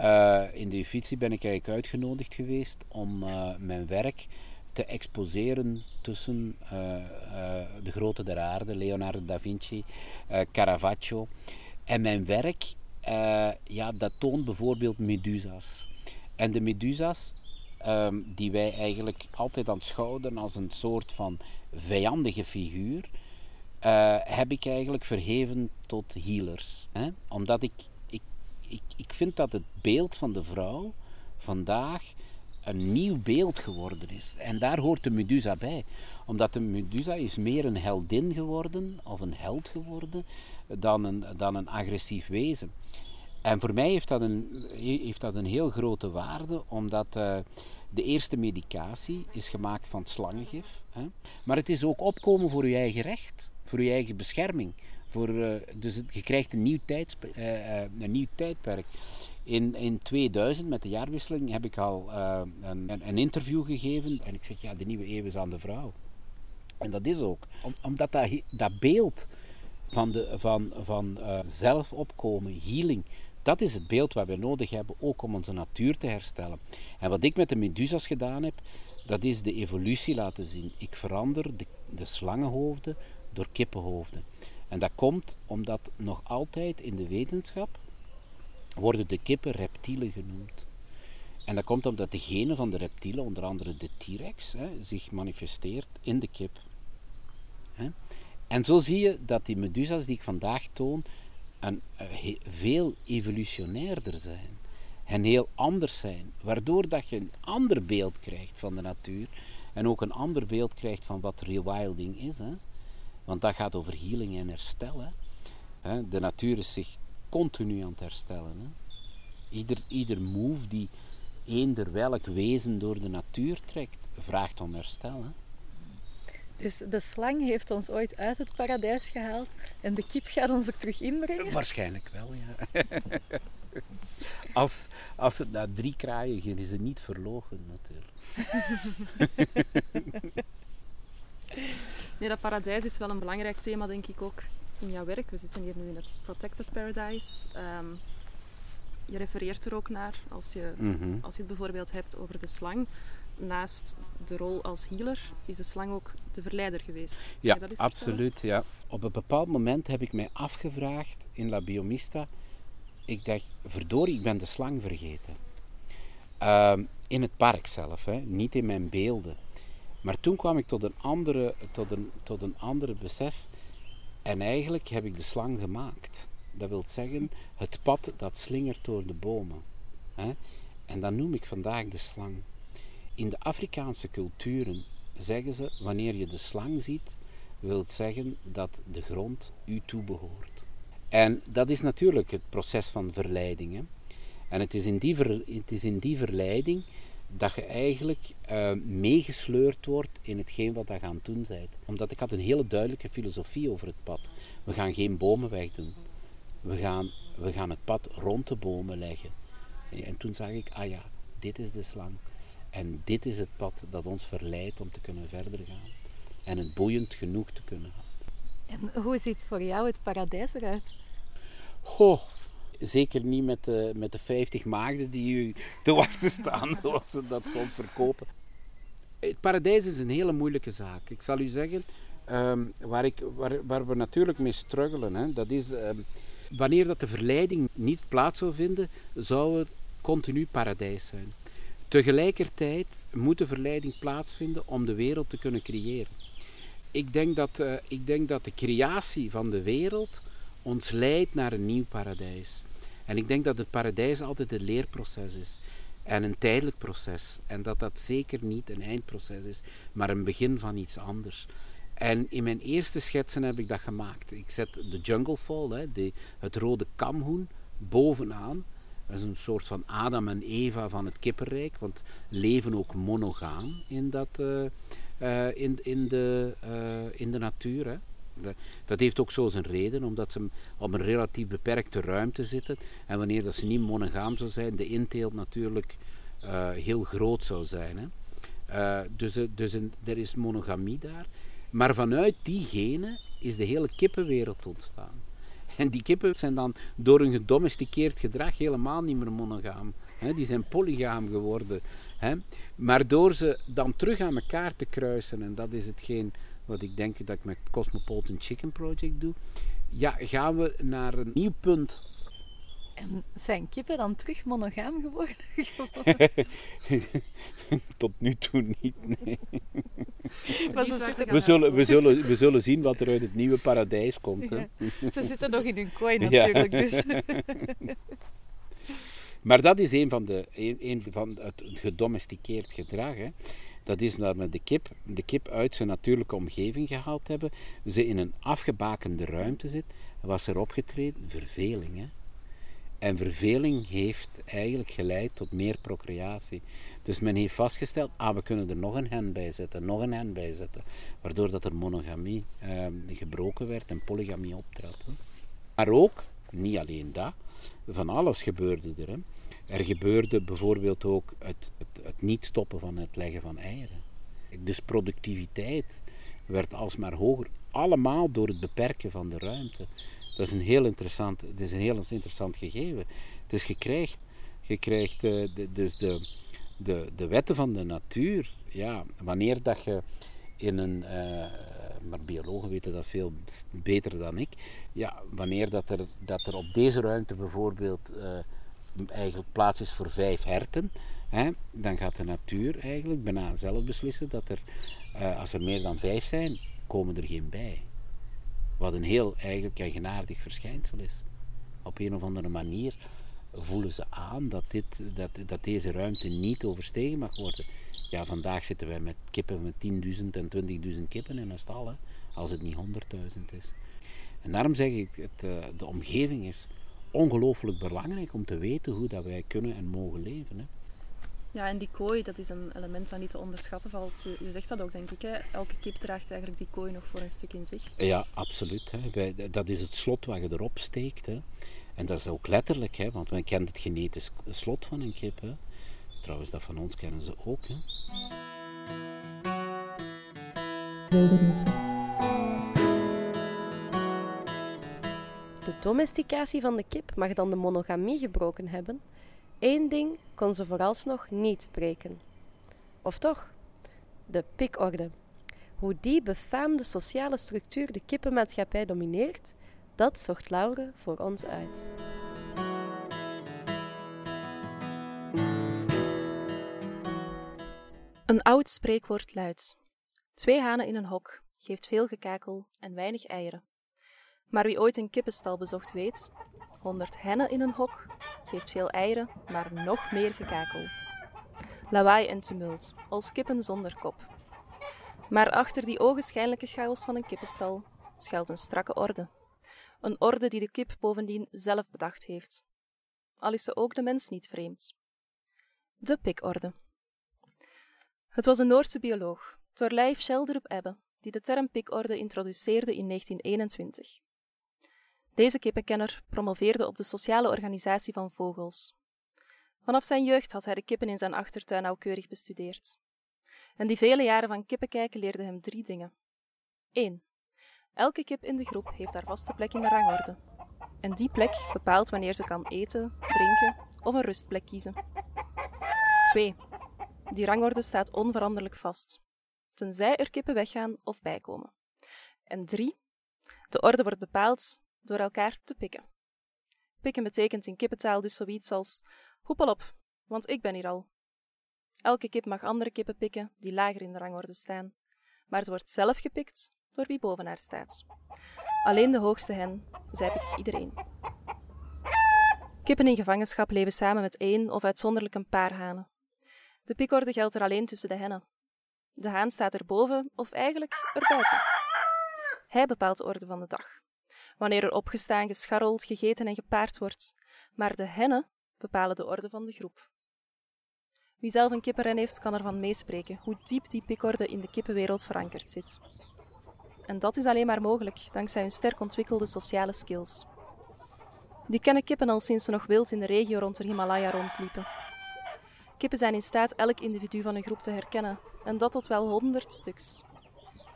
Uh, in de Uffizi ben ik eigenlijk uitgenodigd geweest om uh, mijn werk te exposeren tussen de grote der aarde, Leonardo da Vinci, Caravaggio. En mijn werk, ja, dat toont bijvoorbeeld medusa's. En de medusa's um, die wij eigenlijk altijd aanschouwen als een soort van vijandige figuur, heb ik eigenlijk verheven tot healers. Hè? Omdat ik, ik, ik, vind dat het beeld van de vrouw vandaag een nieuw beeld geworden is. En daar hoort de Medusa bij. Omdat de Medusa is meer een heldin geworden, of een held geworden, dan een, dan een agressief wezen. En voor mij heeft dat een, heeft dat een heel grote waarde, omdat uh, de eerste medicatie is gemaakt van slangengif. Hè? Maar het is ook opkomen voor je eigen recht, voor je eigen bescherming. Voor, uh, dus je krijgt een nieuw, tijds, uh, een nieuw tijdperk. In, in 2000, met de jaarwisseling, heb ik al een, een, interview gegeven. En ik zeg, ja, de nieuwe eeuw is aan de vrouw. En dat is ook. Om, omdat dat, dat beeld van, de, van, van zelf opkomen, healing, dat is het beeld wat we nodig hebben, ook om onze natuur te herstellen. En wat ik met de medusas gedaan heb, dat is de evolutie laten zien. Ik verander de, de slangenhoofden door kippenhoofden. En dat komt omdat nog altijd in de wetenschap worden de kippen reptielen genoemd. En dat komt omdat de genen van de reptielen, onder andere de T-rex, zich manifesteert in de kip. Hè? En zo zie je dat die medusa's die ik vandaag toon een, eh, veel evolutionairder zijn en heel anders zijn, waardoor dat je een ander beeld krijgt van de natuur en ook een ander beeld krijgt van wat rewilding is. Hè? Want dat gaat over healing en herstellen. Hè? De natuur is zich continu aan het herstellen. Hè? Ieder, ieder move die eender welk wezen door de natuur trekt, vraagt om herstel. Hè? Dus de slang heeft ons ooit uit het paradijs gehaald en de kip gaat ons er terug inbrengen? Waarschijnlijk wel, ja. als, als het na drie kraaien ging, is het niet verlogen natuurlijk. nee, dat paradijs is wel een belangrijk thema, denk ik ook in jouw werk. We zitten hier nu in het Protected Paradise. Ehm, je refereert er ook naar als je, Mhm. als je het bijvoorbeeld hebt over de slang. Naast de rol als healer is de slang ook de verleider geweest. Ja, absoluut. Ja. Op een bepaald moment heb ik mij afgevraagd in La Biomista. Ik dacht, verdorie, ik ben de slang vergeten. Ehm, in het park zelf, hè, niet in mijn beelden. Maar toen kwam ik tot een, andere, tot, een, tot een andere besef. En eigenlijk heb ik de slang gemaakt. Dat wil zeggen, het pad dat slingert door de bomen. Hè? En dat noem ik vandaag de slang. In de Afrikaanse culturen zeggen ze, wanneer je de slang ziet, wil zeggen dat de grond u toebehoort. En dat is natuurlijk het proces van verleiding. En het is, in die ver- het is in die verleiding dat je eigenlijk eh, meegesleurd wordt in hetgeen wat je aan het doen bent. Omdat ik had een hele duidelijke filosofie over het pad. We gaan geen bomen wegdoen. We gaan, we gaan het pad rond de bomen leggen. En toen zag ik, ah ja, dit is de slang. En dit is het pad dat ons verleidt om te kunnen verder gaan. En het boeiend genoeg te kunnen houden. En hoe ziet voor jou het paradijs eruit? Goh, zeker niet met de, met de 50 maagden die u te wachten staan, zoals ze dat soms verkopen. Het paradijs is een hele moeilijke zaak. Ik zal u zeggen, ehm, waar, ik, waar, waar we natuurlijk mee struggelen, hè, dat is ehm, wanneer dat de verleiding niet plaats zou vinden, zou het continu paradijs zijn. Tegelijkertijd moet de verleiding plaatsvinden om de wereld te kunnen creëren. Ik denk dat, eh, ik denk dat de creatie van de wereld ons leidt naar een nieuw paradijs. En ik denk dat het paradijs altijd een leerproces is. En een tijdelijk proces. En dat dat zeker niet een eindproces is, maar een begin van iets anders. En in mijn eerste schetsen heb ik dat gemaakt. Ik zet de jungle fall, hè, het rode kamhoen, bovenaan. Dat is een soort van Adam en Eva van het kippenrijk, want leven ook monogaam in, dat, eh, eh, in, in, de, eh, in de natuur. Hè. Dat- heeft ook zo zijn reden, omdat ze op een relatief beperkte ruimte zitten. En wanneer dat ze niet monogaam zou zijn, de inteelt natuurlijk eh, heel groot zou zijn. Hè. Eh, dus eh, dus er is monogamie daar. Maar vanuit die genen is de hele kippenwereld ontstaan. En die kippen zijn dan door hun gedomesticeerd gedrag helemaal niet meer monogaam. Die zijn polygaam geworden. Maar door ze dan terug aan elkaar te kruisen, en dat is hetgeen wat ik denk dat ik met Cosmopolitan Chicken Project doe, ja, gaan we naar een nieuw punt. En zijn kippen dan terug monogaam geworden? Tot nu toe niet. Nee. We, zullen, we, zullen, we zullen zien wat er uit het nieuwe paradijs komt. Hè. ze zitten nog in hun kooi Ja. natuurlijk. Dus. Maar dat is een van, de, een, een van het gedomesticeerd gedrag. Hè. Dat is dat we de kip, de kip uit zijn natuurlijke omgeving gehaald hebben. Ze in een afgebakende ruimte zit. Was er opgetreden? Verveling. Hè. En verveling heeft eigenlijk geleid tot meer procreatie. Dus men heeft vastgesteld, ah, we kunnen er nog een hen bij zetten, nog een hen bij zetten. Waardoor dat er monogamie eh, gebroken werd en polygamie optrad. Hè. Maar ook, niet alleen dat, van alles gebeurde er. Hè. Er gebeurde bijvoorbeeld ook het, het, het niet stoppen van het leggen van eieren. Dus productiviteit werd alsmaar hoger. Allemaal door het beperken van de ruimte. Dat is een heel interessant, het is een heel interessant gegeven. Dus je krijgt, je krijgt eh, de, dus de, de, de wetten van de natuur. Ja, wanneer dat je in een, eh, maar biologen weten dat veel beter dan ik. Ja, wanneer dat er, dat er op deze ruimte bijvoorbeeld eh, eigenlijk plaats is voor vijf herten, hè, dan gaat de natuur eigenlijk bijna zelf beslissen dat er, eh, als er meer dan vijf zijn, komen er geen bij. Wat een heel eigenlijk eigenaardig verschijnsel is. Op een of andere manier voelen ze aan dat, dit, dat, dat deze ruimte niet overstegen mag worden. Ja, vandaag zitten wij met kippen met 10.000 en 20.000 kippen in een stal, hè, als het niet 100.000 is. En daarom zeg ik, het, uh, de omgeving is ongelooflijk belangrijk om te weten hoe dat wij kunnen en mogen leven. Hè. Ja, en die kooi, dat is een element dat niet te onderschatten valt. Je, zegt dat ook, denk ik. Hè? Elke kip draagt eigenlijk die kooi nog voor een stuk in zich. Ja, absoluut. Hè. Wij, dat is het slot wat je erop steekt. Hè. En dat is ook letterlijk, hè, want men kent het genetisch slot van een kip. Hè. Trouwens, dat van ons kennen ze ook. Hè. Wildernissen. De domesticatie van de kip mag dan de monogamie gebroken hebben. Eén ding kon ze vooralsnog niet breken. Of toch? De pikorde. Hoe die befaamde sociale structuur de kippenmaatschappij domineert, dat zocht Laure voor ons uit. Een oud spreekwoord luidt: Twee hanen in een hok geeft veel gekakel en weinig eieren. Maar wie ooit een kippenstal bezocht weet, 100 hennen in een hok geeft veel eieren, maar nog meer gekakel. Lawaai en tumult, als kippen zonder kop. Maar achter die ogenschijnlijke chaos van een kippenstal schuilt een strakke orde. Een orde die de kip bovendien zelf bedacht heeft. Al is ze ook de mens niet vreemd. De pikorde. Het was een Noordse bioloog, Torleif Schelderup Ebbe, die de term pikorde introduceerde in 1921. Deze kippenkenner promoveerde op de sociale organisatie van vogels. Vanaf zijn jeugd had hij de kippen in zijn achtertuin nauwkeurig bestudeerd. En die vele jaren van kippenkijken leerden hem drie dingen. 1. Elke kip in de groep heeft haar vaste plek in de rangorde. En die plek bepaalt wanneer ze kan eten, drinken of een rustplek kiezen. 2. Die rangorde staat onveranderlijk vast, tenzij er kippen weggaan of bijkomen. En 3. De orde wordt bepaald door elkaar te pikken. Pikken betekent in kippentaal dus zoiets als hoepel op, want ik ben hier al. Elke kip mag andere kippen pikken die lager in de rangorde staan, maar ze wordt zelf gepikt door wie boven haar staat. Alleen de hoogste hen, zij pikt iedereen. Kippen in gevangenschap leven samen met één of uitzonderlijk een paar hanen. De pikorde geldt er alleen tussen de hennen. De haan staat erboven of eigenlijk erbuiten. Hij bepaalt de orde van de dag. Wanneer er opgestaan, gescharreld, gegeten en gepaard wordt. Maar de hennen bepalen de orde van de groep. Wie zelf een kippenren heeft, kan ervan meespreken hoe diep die pikorde in de kippenwereld verankerd zit. En dat is alleen maar mogelijk dankzij hun sterk ontwikkelde sociale skills. Die kennen kippen al sinds ze nog wild in de regio rond de Himalaya rondliepen. Kippen zijn in staat elk individu van een groep te herkennen, en dat tot wel honderd stuks.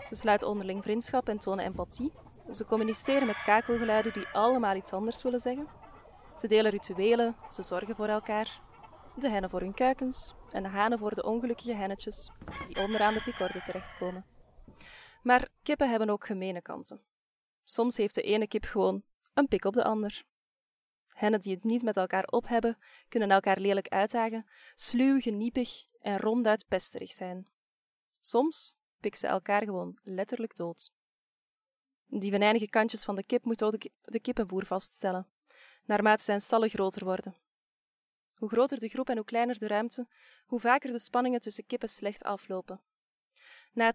Ze sluiten onderling vriendschap en tonen empathie. Ze communiceren met kakelgeluiden die allemaal iets anders willen zeggen. Ze delen rituelen, ze zorgen voor elkaar. De hennen voor hun kuikens en de hanen voor de ongelukkige hennetjes die onderaan de pikorde terechtkomen. Maar kippen hebben ook gemene kanten. Soms heeft de ene kip gewoon een pik op de ander. Hennen die het niet met elkaar op hebben, kunnen elkaar lelijk uitdagen, sluw, geniepig en ronduit pesterig zijn. Soms pikken ze elkaar gewoon letterlijk dood. Die venijnige kantjes van de kip moet ook de kippenboer vaststellen, naarmate zijn stallen groter worden. Hoe groter de groep en hoe kleiner de ruimte, hoe vaker de spanningen tussen kippen slecht aflopen. Na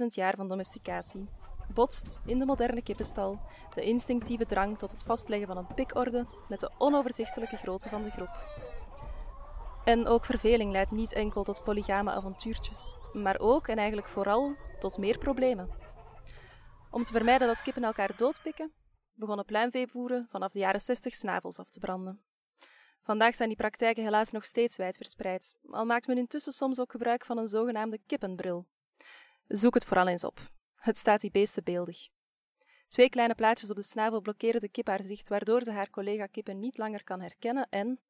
10.000 jaar van domesticatie botst in de moderne kippenstal de instinctieve drang tot het vastleggen van een pikorde met de onoverzichtelijke grootte van de groep. En ook verveling leidt niet enkel tot polygame avontuurtjes, maar ook en eigenlijk vooral tot meer problemen. Om te vermijden dat kippen elkaar doodpikken, begonnen pluimveevoeren vanaf de jaren 60 snavels af te branden. Vandaag zijn die praktijken helaas nog steeds wijd verspreid, al maakt men intussen soms ook gebruik van een zogenaamde kippenbril. Zoek het vooral eens op. Het staat die beesten beeldig. Twee kleine plaatjes op de snavel blokkeren de kip haar zicht, waardoor ze haar collega kippen niet langer kan herkennen en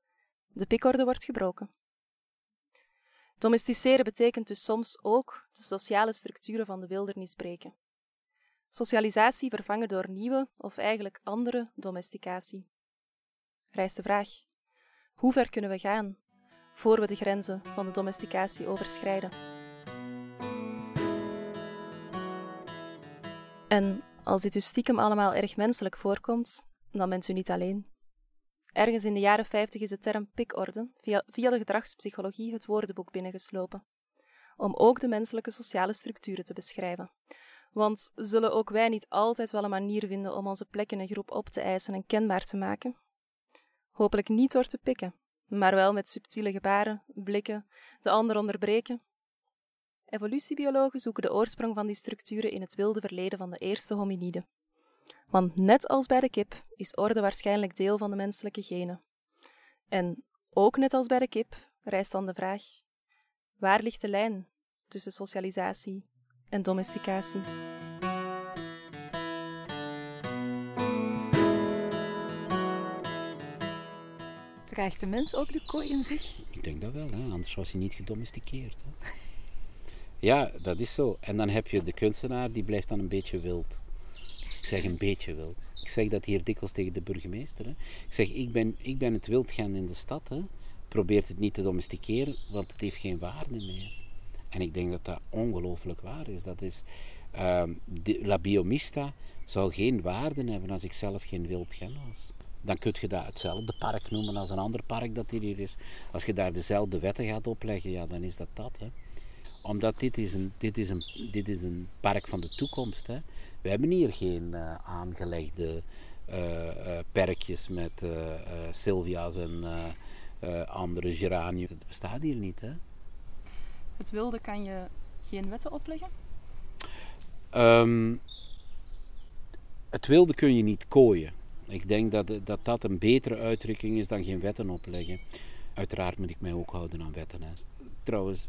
de pikorde wordt gebroken. Domesticeren betekent dus soms ook de sociale structuren van de wildernis breken. Socialisatie vervangen door nieuwe of eigenlijk andere domesticatie. Rijst de vraag: hoe ver kunnen we gaan voor we de grenzen van de domesticatie overschrijden? En als dit u stiekem allemaal erg menselijk voorkomt, dan bent u niet alleen. Ergens in de jaren 50 is de term pikorde via, via de gedragspsychologie het woordenboek binnengeslopen, om ook de menselijke sociale structuren te beschrijven. Want zullen ook wij niet altijd wel een manier vinden om onze plek in een groep op te eisen en kenbaar te maken? Hopelijk niet door te pikken, maar wel met subtiele gebaren, blikken, de ander onderbreken. Evolutiebiologen zoeken de oorsprong van die structuren in het wilde verleden van de eerste hominiden. Want net als bij de kip is orde waarschijnlijk deel van de menselijke genen. En ook net als bij de kip rijst dan de vraag: waar ligt de lijn tussen socialisatie en domesticatie? Draagt de mens ook de kooi in zich? Ik denk dat wel, hè? anders was hij niet gedomesticeerd. Hè? Ja, dat is zo. En dan heb je de kunstenaar, die blijft dan een beetje wild. Ik zeg een beetje wild. Ik zeg dat hier dikwijls tegen de burgemeester. Hè. Ik zeg, ik ben, ik ben het wildgaan in de stad. Hè. Probeert het niet te domesticeren, want het heeft geen waarde meer. En ik denk dat dat ongelooflijk waar is. Dat is uh, de, La Biomista zou geen waarde hebben als ik zelf geen wildgaan was. Dan kun je dat hetzelfde park noemen als een ander park dat hier is. Als je daar dezelfde wetten gaat opleggen, ja, dan is dat dat. Hè omdat dit is een, dit is een, dit is een park van de toekomst. Hè. We hebben hier geen uh, aangelegde uh, uh, perkjes met Sylvia's en andere geraniums. Dat bestaat hier niet. Hè. Het wilde kan je geen wetten opleggen? Um, het wilde kun je niet kooien. Ik denk dat, dat dat een betere uitdrukking is dan geen wetten opleggen. Uiteraard moet ik mij ook houden aan wetten. Hè. Trouwens,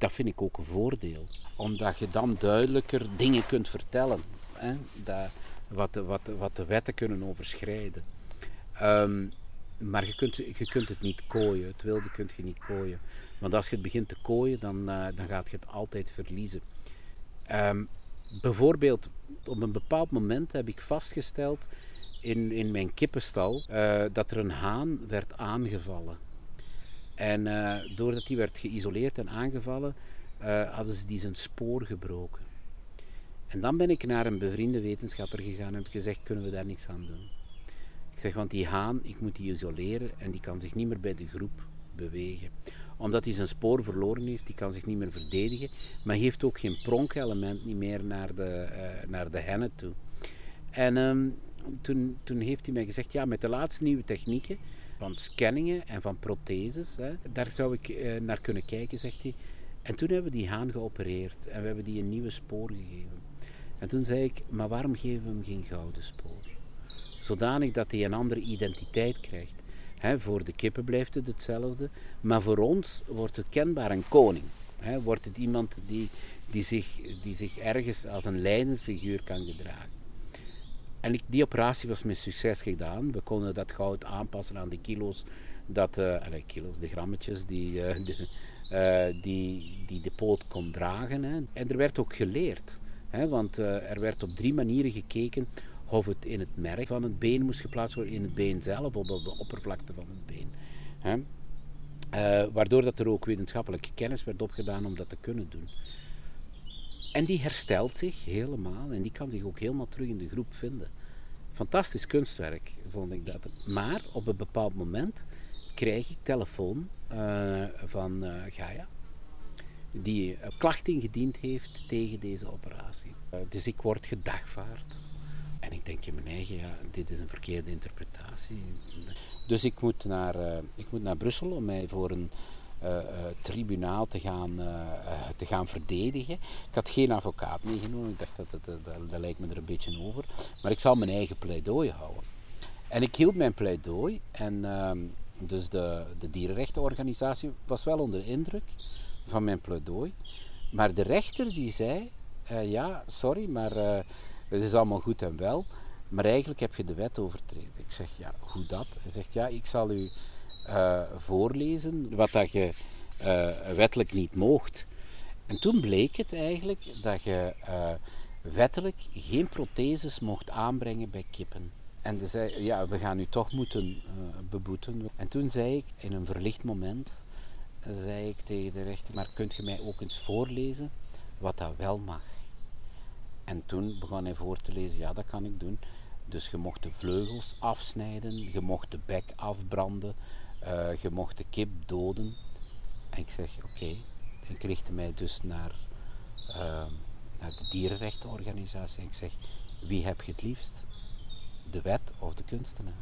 dat vind ik ook een voordeel. Omdat je dan duidelijker dingen kunt vertellen. Hè, dat, wat, wat, wat de wetten kunnen overschrijden. Um, maar je kunt, je kunt het niet kooien. Het wilde kun je niet kooien. Want als je het begint te kooien, dan, uh, dan gaat je het altijd verliezen. Um, bijvoorbeeld, op een bepaald moment heb ik vastgesteld in, in mijn kippenstal uh, dat er een haan werd aangevallen. En uh, doordat die werd geïsoleerd en aangevallen, uh, hadden ze die zijn spoor gebroken. En dan ben ik naar een bevriende wetenschapper gegaan en heb gezegd, kunnen we daar niks aan doen? Ik zeg, want die haan, ik moet die isoleren en die kan zich niet meer bij de groep bewegen. Omdat hij zijn spoor verloren heeft, die kan zich niet meer verdedigen, maar heeft ook geen pronkelement niet meer naar de, uh, naar de hennen toe. En um, toen, toen heeft hij mij gezegd, ja, met de laatste nieuwe technieken, van scanningen en van protheses. Hè. Daar zou ik eh, naar kunnen kijken, zegt hij. En toen hebben we die haan geopereerd en we hebben die een nieuwe spoor gegeven. En toen zei ik, maar waarom geven we hem geen gouden spoor? Zodanig dat hij een andere identiteit krijgt. voor de kippen blijft het hetzelfde, maar voor ons wordt het kenbaar een koning. wordt het iemand die, die, zich, die zich ergens als een leidend figuur kan gedragen. En die operatie was met succes gedaan. We konden dat goud aanpassen aan de kilo's, dat, uh, kilo's, de grammetjes die, uh, de, uh, die, die de poot kon dragen. Hè. En er werd ook geleerd, hè, want er werd op drie manieren gekeken of het in het merg van het been moest geplaatst worden, in het been zelf, of op de oppervlakte van het been. Hè. waardoor dat er ook wetenschappelijke kennis werd opgedaan om dat te kunnen doen. En die herstelt zich helemaal en die kan zich ook helemaal terug in de groep vinden. Fantastisch kunstwerk vond ik dat. Maar op een bepaald moment krijg ik telefoon uh, van uh, Gaia, die uh, klacht ingediend heeft tegen deze operatie. dus ik word gedagvaard. En ik denk in mijn eigen, ja, dit is een verkeerde interpretatie. Dus ik moet naar, ik moet naar Brussel om mij voor een uh, tribunaal te gaan, uh, te gaan verdedigen. Ik had geen advocaat meegenomen, ik dacht dat, dat, dat, dat, lijkt me er een beetje over. Maar ik zal mijn eigen pleidooi houden. En ik hield mijn pleidooi en ehm, dus de, de dierenrechtenorganisatie was wel onder indruk van mijn pleidooi. Maar de rechter die zei, ja, sorry, maar het is allemaal goed en wel. Maar eigenlijk heb je de wet overtreden. Ik zeg, ja, hoe dat? Hij zegt, ja, ik zal u uh, voorlezen wat dat je uh, wettelijk niet moogt. En toen bleek het eigenlijk dat je uh, wettelijk geen protheses mocht aanbrengen bij kippen. En ze zei, ja, we gaan u toch moeten beboeten. En toen zei ik, in een verlicht moment, zei ik tegen de rechter, maar kunt je mij ook eens voorlezen wat dat wel mag? En toen begon hij voor te lezen, ja dat kan ik doen. Dus je mocht de vleugels afsnijden, je mocht de bek afbranden, uh, je mocht de kip doden. En ik zeg, oké. Ik richtte mij dus naar, uh, naar de dierenrechtenorganisatie en ik zeg, wie heb je het liefst? De wet of de kunstenaar?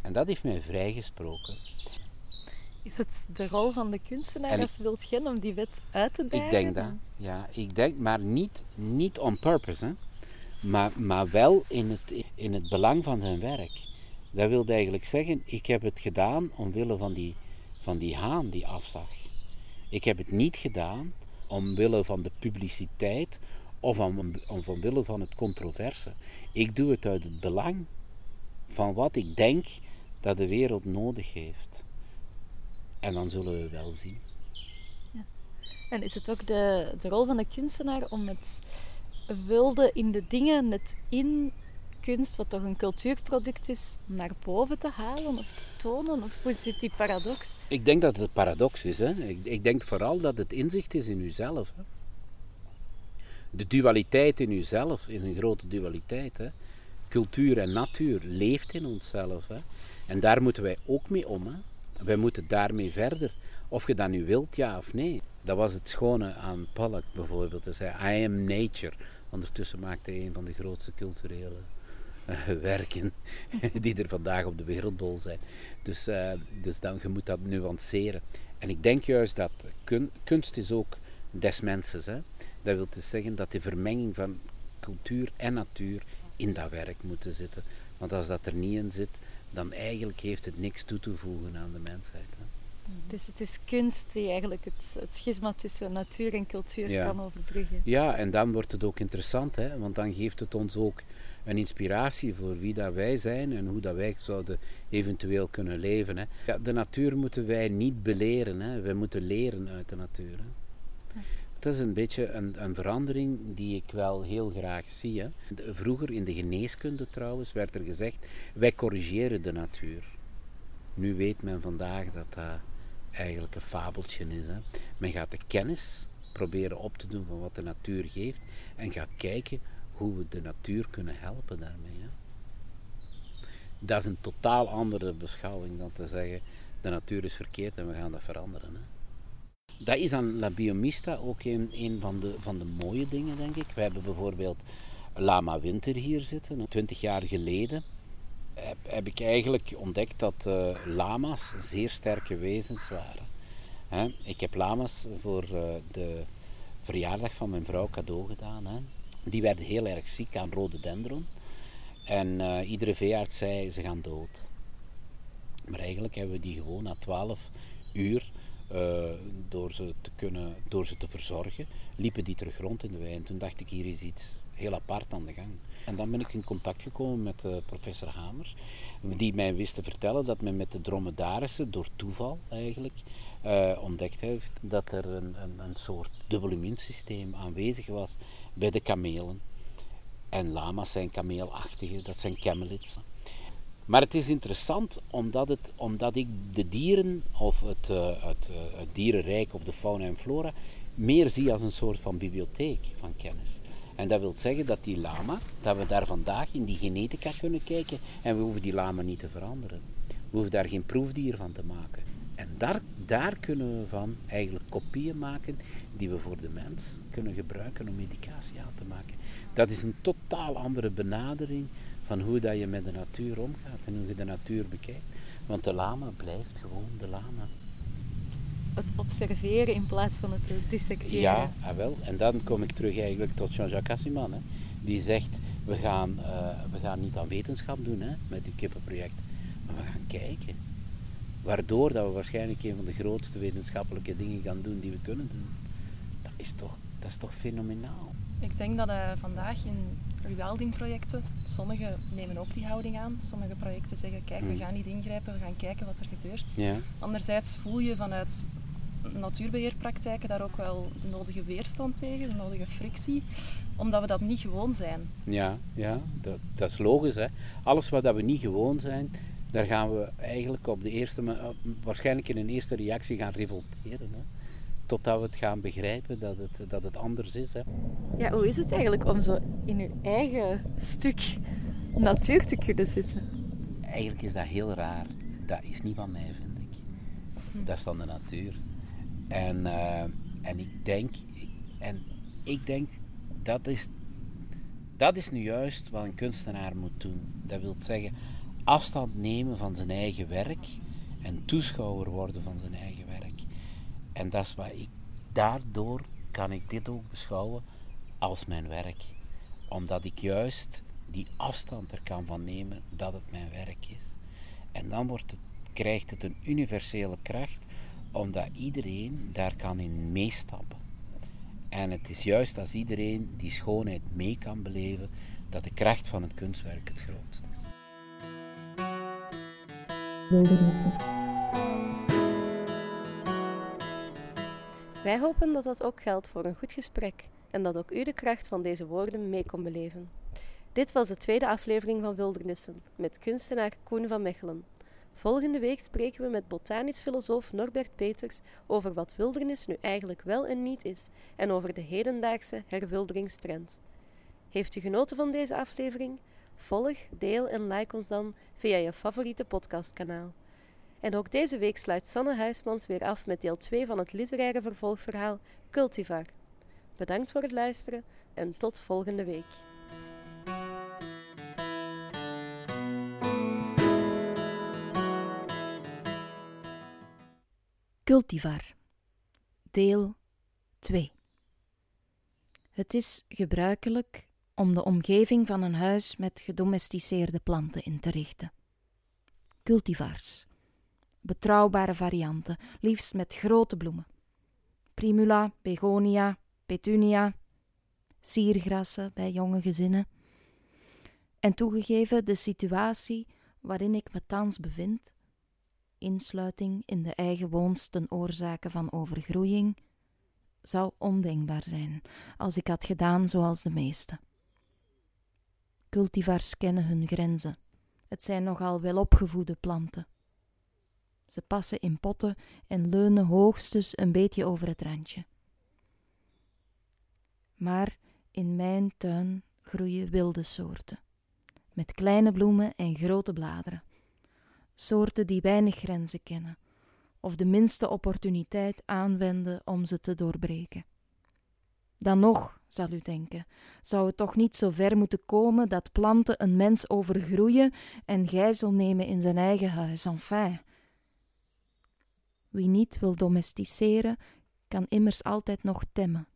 En dat heeft mij vrijgesproken. Is het de rol van de kunstenaar als Wildgen om die wet uit te dagen? Ik denk dat, ja. Ik denk, maar niet, niet on purpose, hè. Maar, maar wel in het, in het belang van zijn werk. Dat wil eigenlijk zeggen, ik heb het gedaan omwille van die, van die haan die afzag. Ik heb het niet gedaan omwille van de publiciteit of om, om, omwille van het controverse. Ik doe het uit het belang van wat ik denk dat de wereld nodig heeft. En dan zullen we wel zien. Ja. En is het ook de, de rol van de kunstenaar om het wilde in de dingen, net in kunst, wat toch een cultuurproduct is, naar boven te halen of te tonen? Of hoe zit die paradox? Ik denk dat het een paradox is. Hè? Ik, ik, denk vooral dat het inzicht is in uzelf. Hè? De dualiteit in uzelf is een grote dualiteit. Hè? Cultuur en natuur leeft in onszelf. Hè? En daar moeten wij ook mee om. Hè? Wij moeten daarmee verder. Of je dat nu wilt, ja of nee. Dat was het schone aan Pollock bijvoorbeeld. Hij zei, I am nature. Ondertussen maakte hij een van de grootste culturele werken die er vandaag op de wereldbol zijn. Dus, uh, dus dan, je moet dat nuanceren. En ik denk juist dat kun, kunst is ook des mensen. Hè? Dat wil dus zeggen dat de vermenging van cultuur en natuur in dat werk moet zitten. Want als dat er niet in zit, dan eigenlijk heeft het niks toe te voegen aan de mensheid. Hè? Dus het is kunst die eigenlijk het, het schisma tussen natuur en cultuur kan overbruggen. Ja, en dan wordt het ook interessant, hè? want dan geeft het ons ook een inspiratie voor wie dat wij zijn en hoe dat wij zouden eventueel kunnen leven. Hè? Ja, de natuur moeten wij niet beleren, hè? wij moeten leren uit de natuur. Hè? Dat is een beetje een, een, verandering die ik wel heel graag zie. Hè? Vroeger in de geneeskunde trouwens werd er gezegd, wij corrigeren de natuur. Nu weet men vandaag dat dat eigenlijk een fabeltje is. Hè? Men gaat de kennis proberen op te doen van wat de natuur geeft en gaat kijken hoe we de natuur kunnen helpen daarmee. Hè? Dat is een totaal andere beschouwing dan te zeggen de natuur is verkeerd en we gaan dat veranderen. Hè? Dat is aan La Biomista ook een, van, de, van de mooie dingen, denk ik. We hebben bijvoorbeeld Lama Winter hier zitten. Twintig jaar geleden heb, ik eigenlijk ontdekt dat uh, lama's zeer sterke wezens waren. Ik heb lama's voor uh, de verjaardag van mijn vrouw cadeau gedaan. Die werden heel erg ziek aan rhododendron. En uh, iedere veearts zei ze gaan dood. Maar eigenlijk hebben we die gewoon na 12 uur, uh, door, ze te kunnen, door ze te verzorgen, liepen die terug rond in de wei. En toen dacht ik, hier is iets heel apart aan de gang. En dan ben ik in contact gekomen met uh, professor Hamers, die mij wist te vertellen dat men met de dromedarissen, door toeval eigenlijk, uh, ontdekt heeft dat er een, een, een soort dubbel immuunsysteem aanwezig was bij de kamelen. En lama's zijn kameelachtige, dat zijn camelids. Maar het is interessant omdat, het, omdat ik de dieren, of het, het, uh, het, dierenrijk of de fauna en flora, meer zie als een soort van bibliotheek van kennis. En dat wil zeggen dat die lama, dat we daar vandaag in die genetica kunnen kijken en we hoeven die lama niet te veranderen. We hoeven daar geen proefdier van te maken. En daar, daar kunnen we van eigenlijk kopieën maken die we voor de mens kunnen gebruiken om medicatie aan te maken. Dat is een totaal andere benadering van hoe dat je met de natuur omgaat en hoe je de natuur bekijkt. Want de lama blijft gewoon de lama. Het observeren in plaats van het dissecteren. Ja, ah wel. En dan kom ik terug eigenlijk tot Jean-Jacques Cassiman. Hè. Die zegt, we gaan, uh, we gaan niet aan wetenschap doen hè, met uw kippenproject, maar we gaan kijken. Waardoor dat we waarschijnlijk een van de grootste wetenschappelijke dingen gaan doen die we kunnen doen. Dat is toch, dat is toch fenomenaal. Ik denk dat uh, vandaag in rewilding-projecten, sommigen nemen ook die houding aan. Sommige projecten zeggen, kijk, we Hmm. gaan niet ingrijpen, we gaan kijken wat er gebeurt. Ja. Anderzijds voel je vanuit natuurbeheerpraktijken daar ook wel de nodige weerstand tegen, de nodige frictie, omdat we dat niet gewoon zijn. Ja, ja dat, dat is logisch. Hè. Alles wat dat we niet gewoon zijn, daar gaan we eigenlijk op de eerste, waarschijnlijk in een eerste reactie gaan revolteren. Hè. totdat we het gaan begrijpen dat het, dat het anders is. Hè. Ja, hoe is het eigenlijk om zo in uw eigen stuk natuur te kunnen zitten? Eigenlijk is dat heel raar. Dat is niet van mij, vind ik. Dat is van de natuur. En, uh, en ik denk, en ik denk dat is, dat is nu juist wat een kunstenaar moet doen. Dat wil zeggen, afstand nemen van zijn eigen werk en toeschouwer worden van zijn eigen werk. En dat is wat ik, daardoor kan ik dit ook beschouwen als mijn werk. Omdat ik juist die afstand er kan van nemen dat het mijn werk is. En dan wordt het, krijgt het een universele kracht, omdat iedereen daar kan in meestappen. En het is juist als iedereen die schoonheid mee kan beleven, dat de kracht van het kunstwerk het grootst. Wildernissen. Wij hopen dat dat ook geldt voor een goed gesprek en dat ook u de kracht van deze woorden mee kon beleven. Dit was de tweede aflevering van Wildernissen met kunstenaar Koen van Mechelen. Volgende week spreken we met botanisch filosoof Norbert Peters over wat wildernis nu eigenlijk wel en niet is en over de hedendaagse herwilderingstrend. Heeft u genoten van deze aflevering? Volg, deel en like ons dan via je favoriete podcastkanaal. En ook deze week sluit Sanne Huismans weer af met deel 2 van het literaire vervolgverhaal Cultivar. Bedankt voor het luisteren en tot volgende week. Cultivar, deel 2. Het is gebruikelijk om de omgeving van een huis met gedomesticeerde planten in te richten. Cultivars, betrouwbare varianten, liefst met grote bloemen. Primula, begonia, petunia, siergrassen bij jonge gezinnen. En toegegeven de situatie waarin ik me thans bevind, insluiting in de eigen woons ten oorzaken van overgroeiing, zou ondenkbaar zijn als ik had gedaan zoals de meesten. Cultivars kennen hun grenzen. Het zijn nogal welopgevoede planten. Ze passen in potten en leunen hoogstens een beetje over het randje. Maar in mijn tuin groeien wilde soorten, met kleine bloemen en grote bladeren soorten die weinig grenzen kennen, of de minste opportuniteit aanwenden om ze te doorbreken. Dan nog, zal u denken, zou het toch niet zo ver moeten komen dat planten een mens overgroeien en gijzel nemen in zijn eigen huis, enfin. Wie niet wil domesticeren, kan immers altijd nog temmen.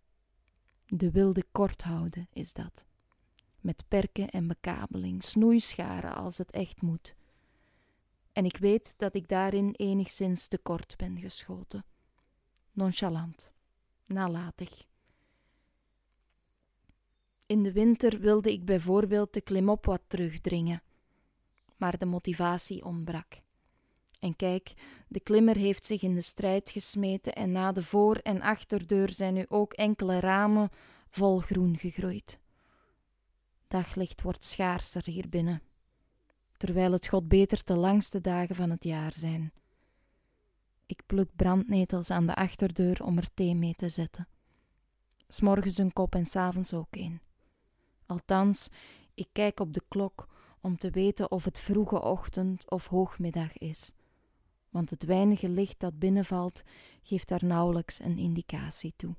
De wilde kort houden is dat. Met perken en bekabeling, snoeischaren als het echt moet en ik weet dat ik daarin enigszins tekort ben geschoten. Nonchalant, nalatig. In de winter wilde ik bijvoorbeeld de klimop wat terugdringen, maar de motivatie ontbrak. En kijk, de klimmer heeft zich in de strijd gesmeten en na de voor- en achterdeur zijn nu ook enkele ramen vol groen gegroeid. Daglicht wordt schaarser hier binnen terwijl het God beter de langste dagen van het jaar zijn. Ik pluk brandnetels aan de achterdeur om er thee mee te zetten. S'morgens een kop en s'avonds ook een. Althans, ik kijk op de klok om te weten of het vroege ochtend of hoogmiddag is, want het weinige licht dat binnenvalt geeft daar nauwelijks een indicatie toe.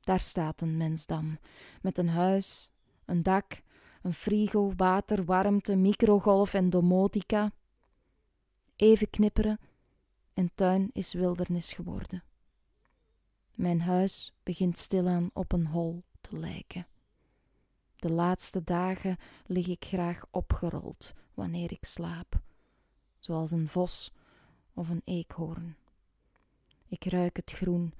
Daar staat een mens dan, met een huis, een dak, een frigo, water, warmte, microgolf en domotica. Even knipperen en tuin is wildernis geworden. Mijn huis begint stilaan op een hol te lijken. De laatste dagen lig ik graag opgerold wanneer ik slaap, zoals een vos of een eekhoorn. Ik ruik het groen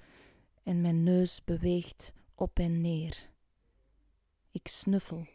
en mijn neus beweegt op en neer. Ik snuffel